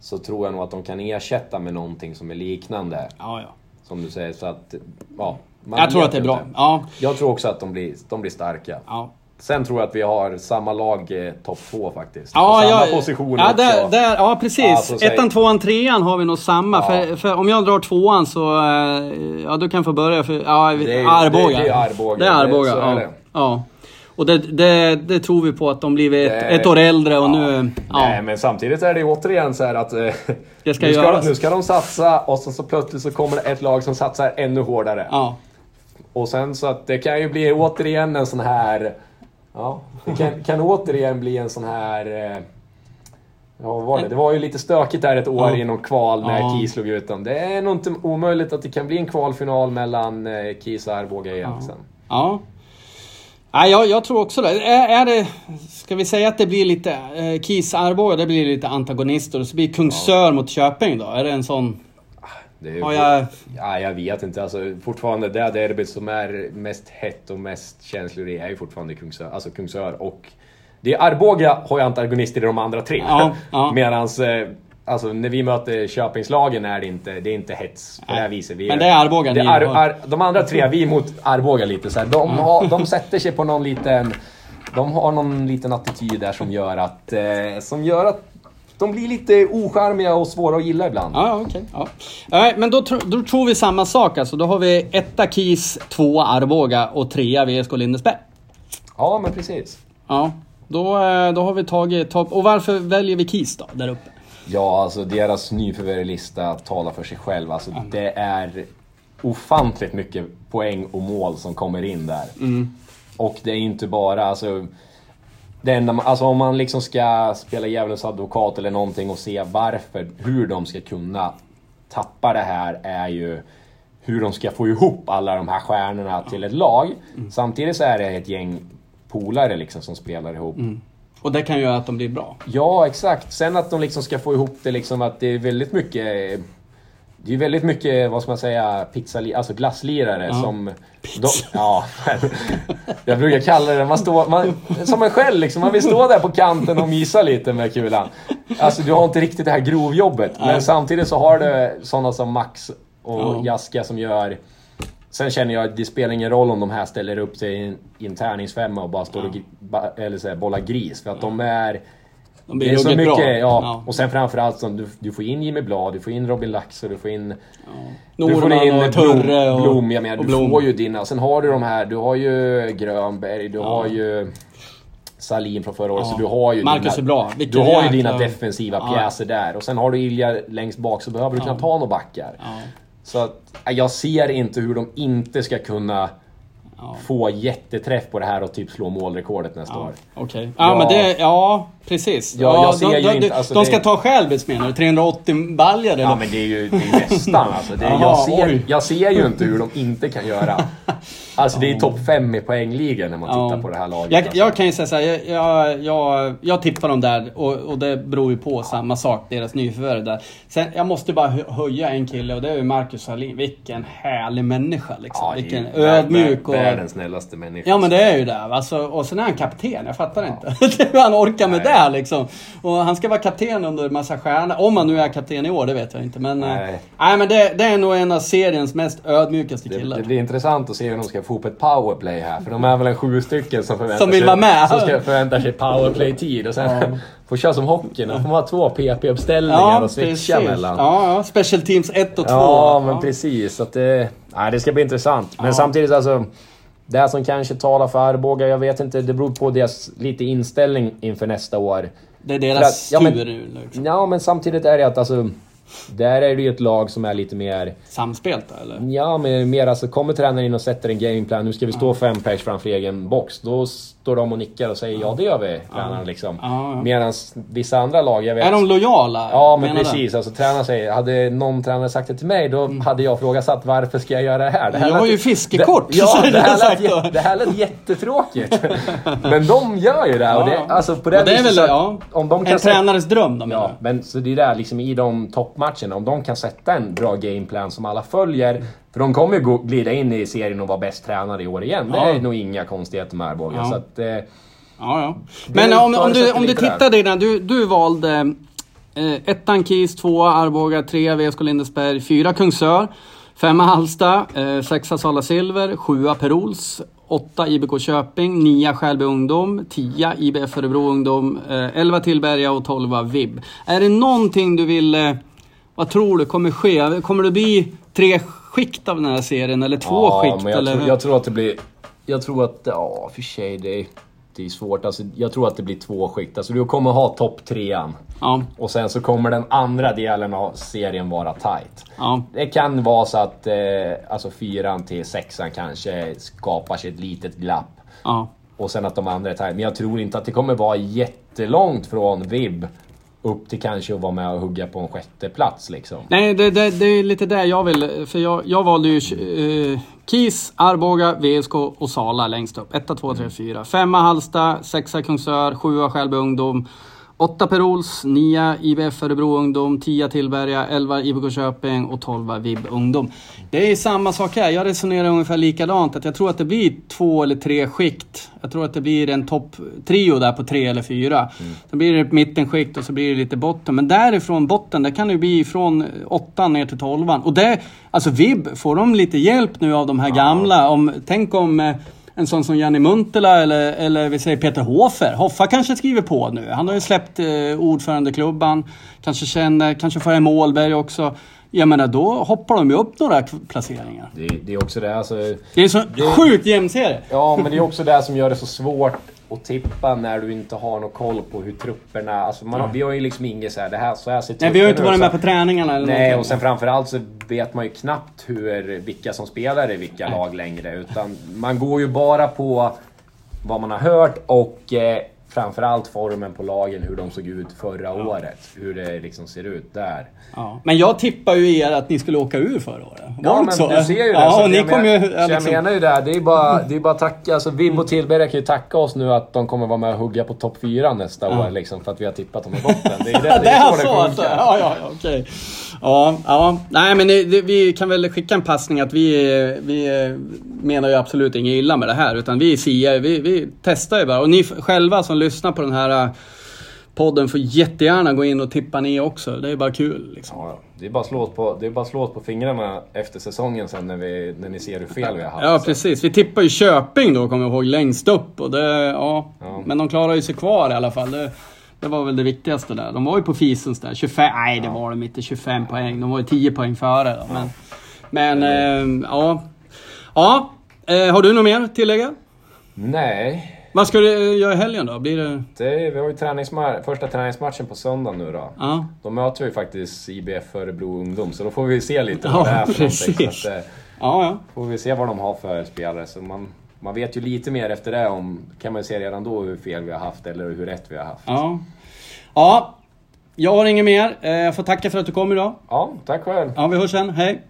Så tror jag nog att de kan ersätta med någonting som är liknande. Ja, ja. Som du säger, så att... Ja, Jag tror att det är bra. inte. Ja, Jag tror också att de blir, de blir starka. ja. Sen tror jag att vi har samma lag eh, topp två faktiskt. Ja, På samma ja, position ja, också. där, där, ja precis. Ja, så säg- Ettan, tvåan, trean har vi nog samma. Ja. För, för om jag drar tvåan så... eh, Ja, du kan få börja. För, ja, Det är Arboga. det- det är Arboga. Det är Arboga, Det- är ja. ja. Och det, det, det tror vi på att de blivit ett, ett år äldre och nu... Ja. Nej, men samtidigt är det ju återigen så här att... eh, [LAUGHS] Det ska nu, ska, göras. nu ska de satsa och så, så plötsligt så kommer det ett lag som satsar ännu hårdare. ja. Och sen så att det kan ju bli återigen en sån här... Ja, det kan, kan återigen bli en sån här... eh, Ja, vad var det? Det var ju lite stökigt där ett år Ja. inom kval när Ja. KIS slog ut dem. Det är nog inte omöjligt att det kan bli en kvalfinal mellan eh, KIS och Arboga igen sen. Ja. Nej, jag, jag tror också det. Är, är det... Ska vi säga att det blir lite... Eh, Kis Arboga, det blir lite antagonister. Och så blir Kungsör mot Köping då? Är det en sån... Är ju, Har jag... Ja, jag vet inte. Alltså, fortfarande det derbyt som är mest hett och mest känsligt det är ju fortfarande Kungsör. Alltså Kungsör och... Det är Arboga har ju antagonister i de andra tre. Ja, ja. [LAUGHS] Medans... Eh, alltså när vi möter Köpingslagen är det inte, det är inte hets på det här Nej. viset. Vi Men det är Arboga det är, ar, De andra tre, vi mot Arboga lite så här, de, har, de sätter sig på någon liten... De har någon liten attityd där som gör att... Eh, som gör att de blir lite ocharmiga och svåra att gilla ibland. Ja, okej. Ja. Nej, men då, tro- då tror vi samma sak alltså. Då har vi etta Kis, tvåa Arboga och trea VSK Lindesberg. Ja, men precis. Ja, då, eh, då har vi tagit topp... Och varför väljer vi Kis då, där uppe? Ja, alltså deras nyförvärvslista talar för sig själv. Alltså, Det är ofantligt mycket poäng och mål som kommer in där. Och det är inte bara, alltså... Det enda, man- alltså om man liksom ska spela djävulens advokat eller någonting och se varför, hur de ska kunna tappa det här är ju hur de ska få ihop alla de här stjärnorna till ett lag. Samtidigt så är det ett gäng polare liksom som spelar ihop. Och det kan göra att de blir bra. Ja, exakt. Sen att de liksom ska få ihop det liksom att det är väldigt mycket... Det är väldigt mycket, vad ska man säga, pizza, alltså glasslirare Ja. som... De, ja, [LAUGHS] jag brukar kalla det, man står, man, som en själv liksom, man vill stå där på kanten och mysa lite med kulan. Alltså du har inte riktigt det här grovjobbet, Nej. men samtidigt så har du sådana som Max och Ja. Jaska som gör... Sen känner jag att det spelar ingen roll om de här ställer upp sig i en, i en tärningsfemma och bara står och gri- ba, eller så här, bollar gris. För att de är... De blir Det är så mycket, bra. ja. Och sen framförallt som du, du får in Jimmy Blad, du får in Robin Lax och du får in... Du får Norman in och Turre och, Blom, jag menar, och du Blom. får ju dina. Sen har du de här, du har ju Grönberg, du har ju Salin från förra året. Ja. Så du har ju Marcus dina, bra. Du Vilken har ju dina defensiva Ja. pjäser där. Och sen har du Ilja längst bak så behöver du kunna ta några backar. Ja. Så att, jag ser inte hur de inte ska kunna Ja. få jätteträff på det här och typ slå målrekordet nästa Ja, år. Okej. Ja, Ja. men det... Ja, precis. Ja, jag ser de, ju de, inte- de, alltså de ska ta självis menar du? 380 baljor eller? Ja men det är ju det är nästan alltså. Det är, jag, ser, jag ser ju inte hur de [LAUGHS] inte kan göra. Alltså det är topp 5 i poängligan när man Ja. tittar på det här laget. Jag, alltså. jag kan ju säga såhär, jag, jag, jag, jag tippar dem där och, och det beror ju på samma sak, deras nyförvärv där. Sen, jag måste bara hö- höja en kille och det är ju Marcus Salin. Vilken härlig människa liksom. Ja, det är Vilken ödmjuk och... vär- Världens snällaste människa. Ja men det är ju det. Alltså, och sen är han kapten, jag fattar inte. [LAUGHS] Hur han orkar med Nej. det liksom. Och han ska vara kapten under en massa stjärnor. Om han nu är kapten i år, det vet jag inte. Men, nej. Nej. nej men det, det är nog en av seriens mest ödmjukaste det, killar. det blir intressant att se hur de ska försöka få upp ett powerplay här. För de är väl en sju stycken som förväntar Som vill sig, vara med. Som ska förvänta sig powerplay-tid. Och sen [LAUGHS] får köra som hockeyn. Då får man ha två PP-uppställningar och switcha mellan. Ja, ja. Special Teams 1 och 2. Ja, men precis. Så att det, nej, det ska bli intressant. Men Ja. samtidigt alltså... Det som kanske talar för Arboga, jag vet inte, det beror på deras lite inställning inför nästa år. Det är deras att- ja, men- tur nu. Liksom. Ja, men samtidigt är det att alltså... Där är det ju ett lag som är lite mer... Samspelt eller? Ja, men mer alltså kommer tränaren in och sätter en gameplan. Nu ska vi stå fem pers framför egen box. Då står de och nickar och säger ja, det gör vi, tränaren liksom. Ja, ja. Medan vissa andra lag, jag vet... Är de lojala? Ja, men precis. Alltså, tränaren säger, hade någon tränare sagt det till mig, då hade jag frågasatt varför ska jag göra det här? Det här Jag har ju fiskekort, Det, ja, det det här, lät, det här lät jättetråkigt. [LAUGHS] men de gör ju det. Och det, Ja. alltså, på det, det är viset väl, så att ja. om de kan En sätta- tränares dröm de Ja, men så det är där liksom i de toppmatcherna, om de kan sätta en bra gameplan som alla följer. För de kommer ju glida in i serien och vara bäst tränade i år igen. Det Ja. är nog inga konstigheter med Arboga. Ja. Så att, eh, Ja, ja. Det Men om, om, du, om du tittar Dina, du, du valde eh, ettan Kis, tvåa Arboga, trea VSK Lindesberg, fyra Kungsör, femma Halsta, eh, sexa Sala Silver, sjua Perols, åtta IBK Köping, nia Skälby Ungdom, tia IBF Örebro Ungdom, eh, elva Tillberga och tolva VIB. Är det någonting du vill... Eh, vad tror du kommer ske? Kommer det bli tre skikt av den här serien eller två ja, skikt? Men jag, eller? tror, jag tror att det blir... Jag tror att, ja för sig det är, det är svårt. Alltså, jag tror att det blir två skikt. Alltså du kommer ha topp trean. Ja, Och sen så kommer den andra delen av serien vara tight. ja. Det kan vara så att eh, alltså fyran till sexan kanske skapar sig ett litet glapp. ja. Och sen att de andra är tight. Men jag tror inte att det kommer vara jättelångt från VIB upp till kanske att vara med och hugga på en sjätte plats liksom. Nej, det, det, det är lite där jag vill. För jag, jag valde ju eh, Kis, Arboga, VSK och Sala längst upp. 1, 2, 3, 4. Femma Halsta, sexa Kungsör, sjua Skälby Ungdom. Åtta Perols, nia IBF Örebro Ungdom, tia Tillberga, elva IBK Köping och tolva VIB Ungdom. Det är samma sak här. Jag resonerar ungefär likadant. Att jag tror att det blir två eller tre skikt. Jag tror att det blir en topptrio där på tre eller fyra. Sen blir det ett mittenskikt och så blir det lite botten. Men därifrån botten, det kan ju bli från åttan ner till tolvan. Och det, alltså VIB, får de lite hjälp nu av de här gamla? Om, tänk om eh, en sån som Janni Muntela eller, eller vi säger Peter Hofer. Hoffa kanske skriver på nu. Han har ju släppt eh, ordförandeklubban. Kanske känner, kanske får en Målberg också. Jag menar, då hoppar de ju upp några placeringar. Det, det är också det, alltså, Det är så sjukt jämn serie. Ja, men det är också det som gör det så svårt att tippa när du inte har någon koll på hur trupperna... Alltså man, har- Vi har ju liksom inget så här, det här, så här ser Nej, vi har ju inte varit med på träningarna eller Nej, någonting. och sen framförallt så vet man ju knappt hur, vilka som spelar i vilka lag längre. Utan man går ju bara på vad man har hört och eh, framförallt formen på lagen, hur de såg ut förra året. Hur det liksom ser ut där. Ja. Men jag tippar ju er att ni skulle åka ur förra året. Var Ja men så? du ser ju det. Ja, så ni jag kom men- ju... ja, Jag liksom- menar ju det. Det är bara, det är bara att tacka. Alltså Vibb och Tillberga kan ju tacka oss nu att de kommer vara med och hugga på topp 4 nästa Ja. år. Liksom, för att vi har tippat dem i botten. Det är, det, [LAUGHS] Ja, det är så det alltså? funkar. Ja, ja, ja, okej. Ja, ja. Nej, men det, det, vi kan väl skicka en passning att vi, vi menar ju absolut inget illa med det här. Utan vi siar, vi, vi testar ju bara. Och ni själva som lyssnar på den här eh, podden får jättegärna gå in och tippa ni också. Det är bara kul liksom. Ja, det är bara att slå oss på, det är bara på fingrarna efter säsongen sen när, vi, när ni ser hur fel vi har haft. Ja, precis. Vi tippar ju Köping då, kommer jag ihåg, längst upp. Och det, ja. Ja. Men de klarar ju sig kvar i alla fall. Det, det var väl det viktigaste där. De var ju på fisens där. 25, nej det var de inte. 25 poäng. De var ju 10 poäng före. Då. Men, men eh, ja. Ja, eh, har du något mer att tillägga? Nej, Vad ska du göra i helgen då? Blir det... det, vi har ju träningsma- första träningsmatchen på söndag nu då. Ja, Då möter vi faktiskt IBF Örebro Ungdom, så då får vi se lite Ja, vad det är för någonting. precis. Att, eh, ja. ja. får vi se vad de har för spelare. Så man, man vet ju lite mer efter det om, kan man ju se redan då hur fel vi har haft eller hur rätt vi har haft. Ja. Ja. Jag har inget mer. Eh, Jag får tacka för att du kom idag. Ja, tack själv. Ja, vi hörs sen. Hej!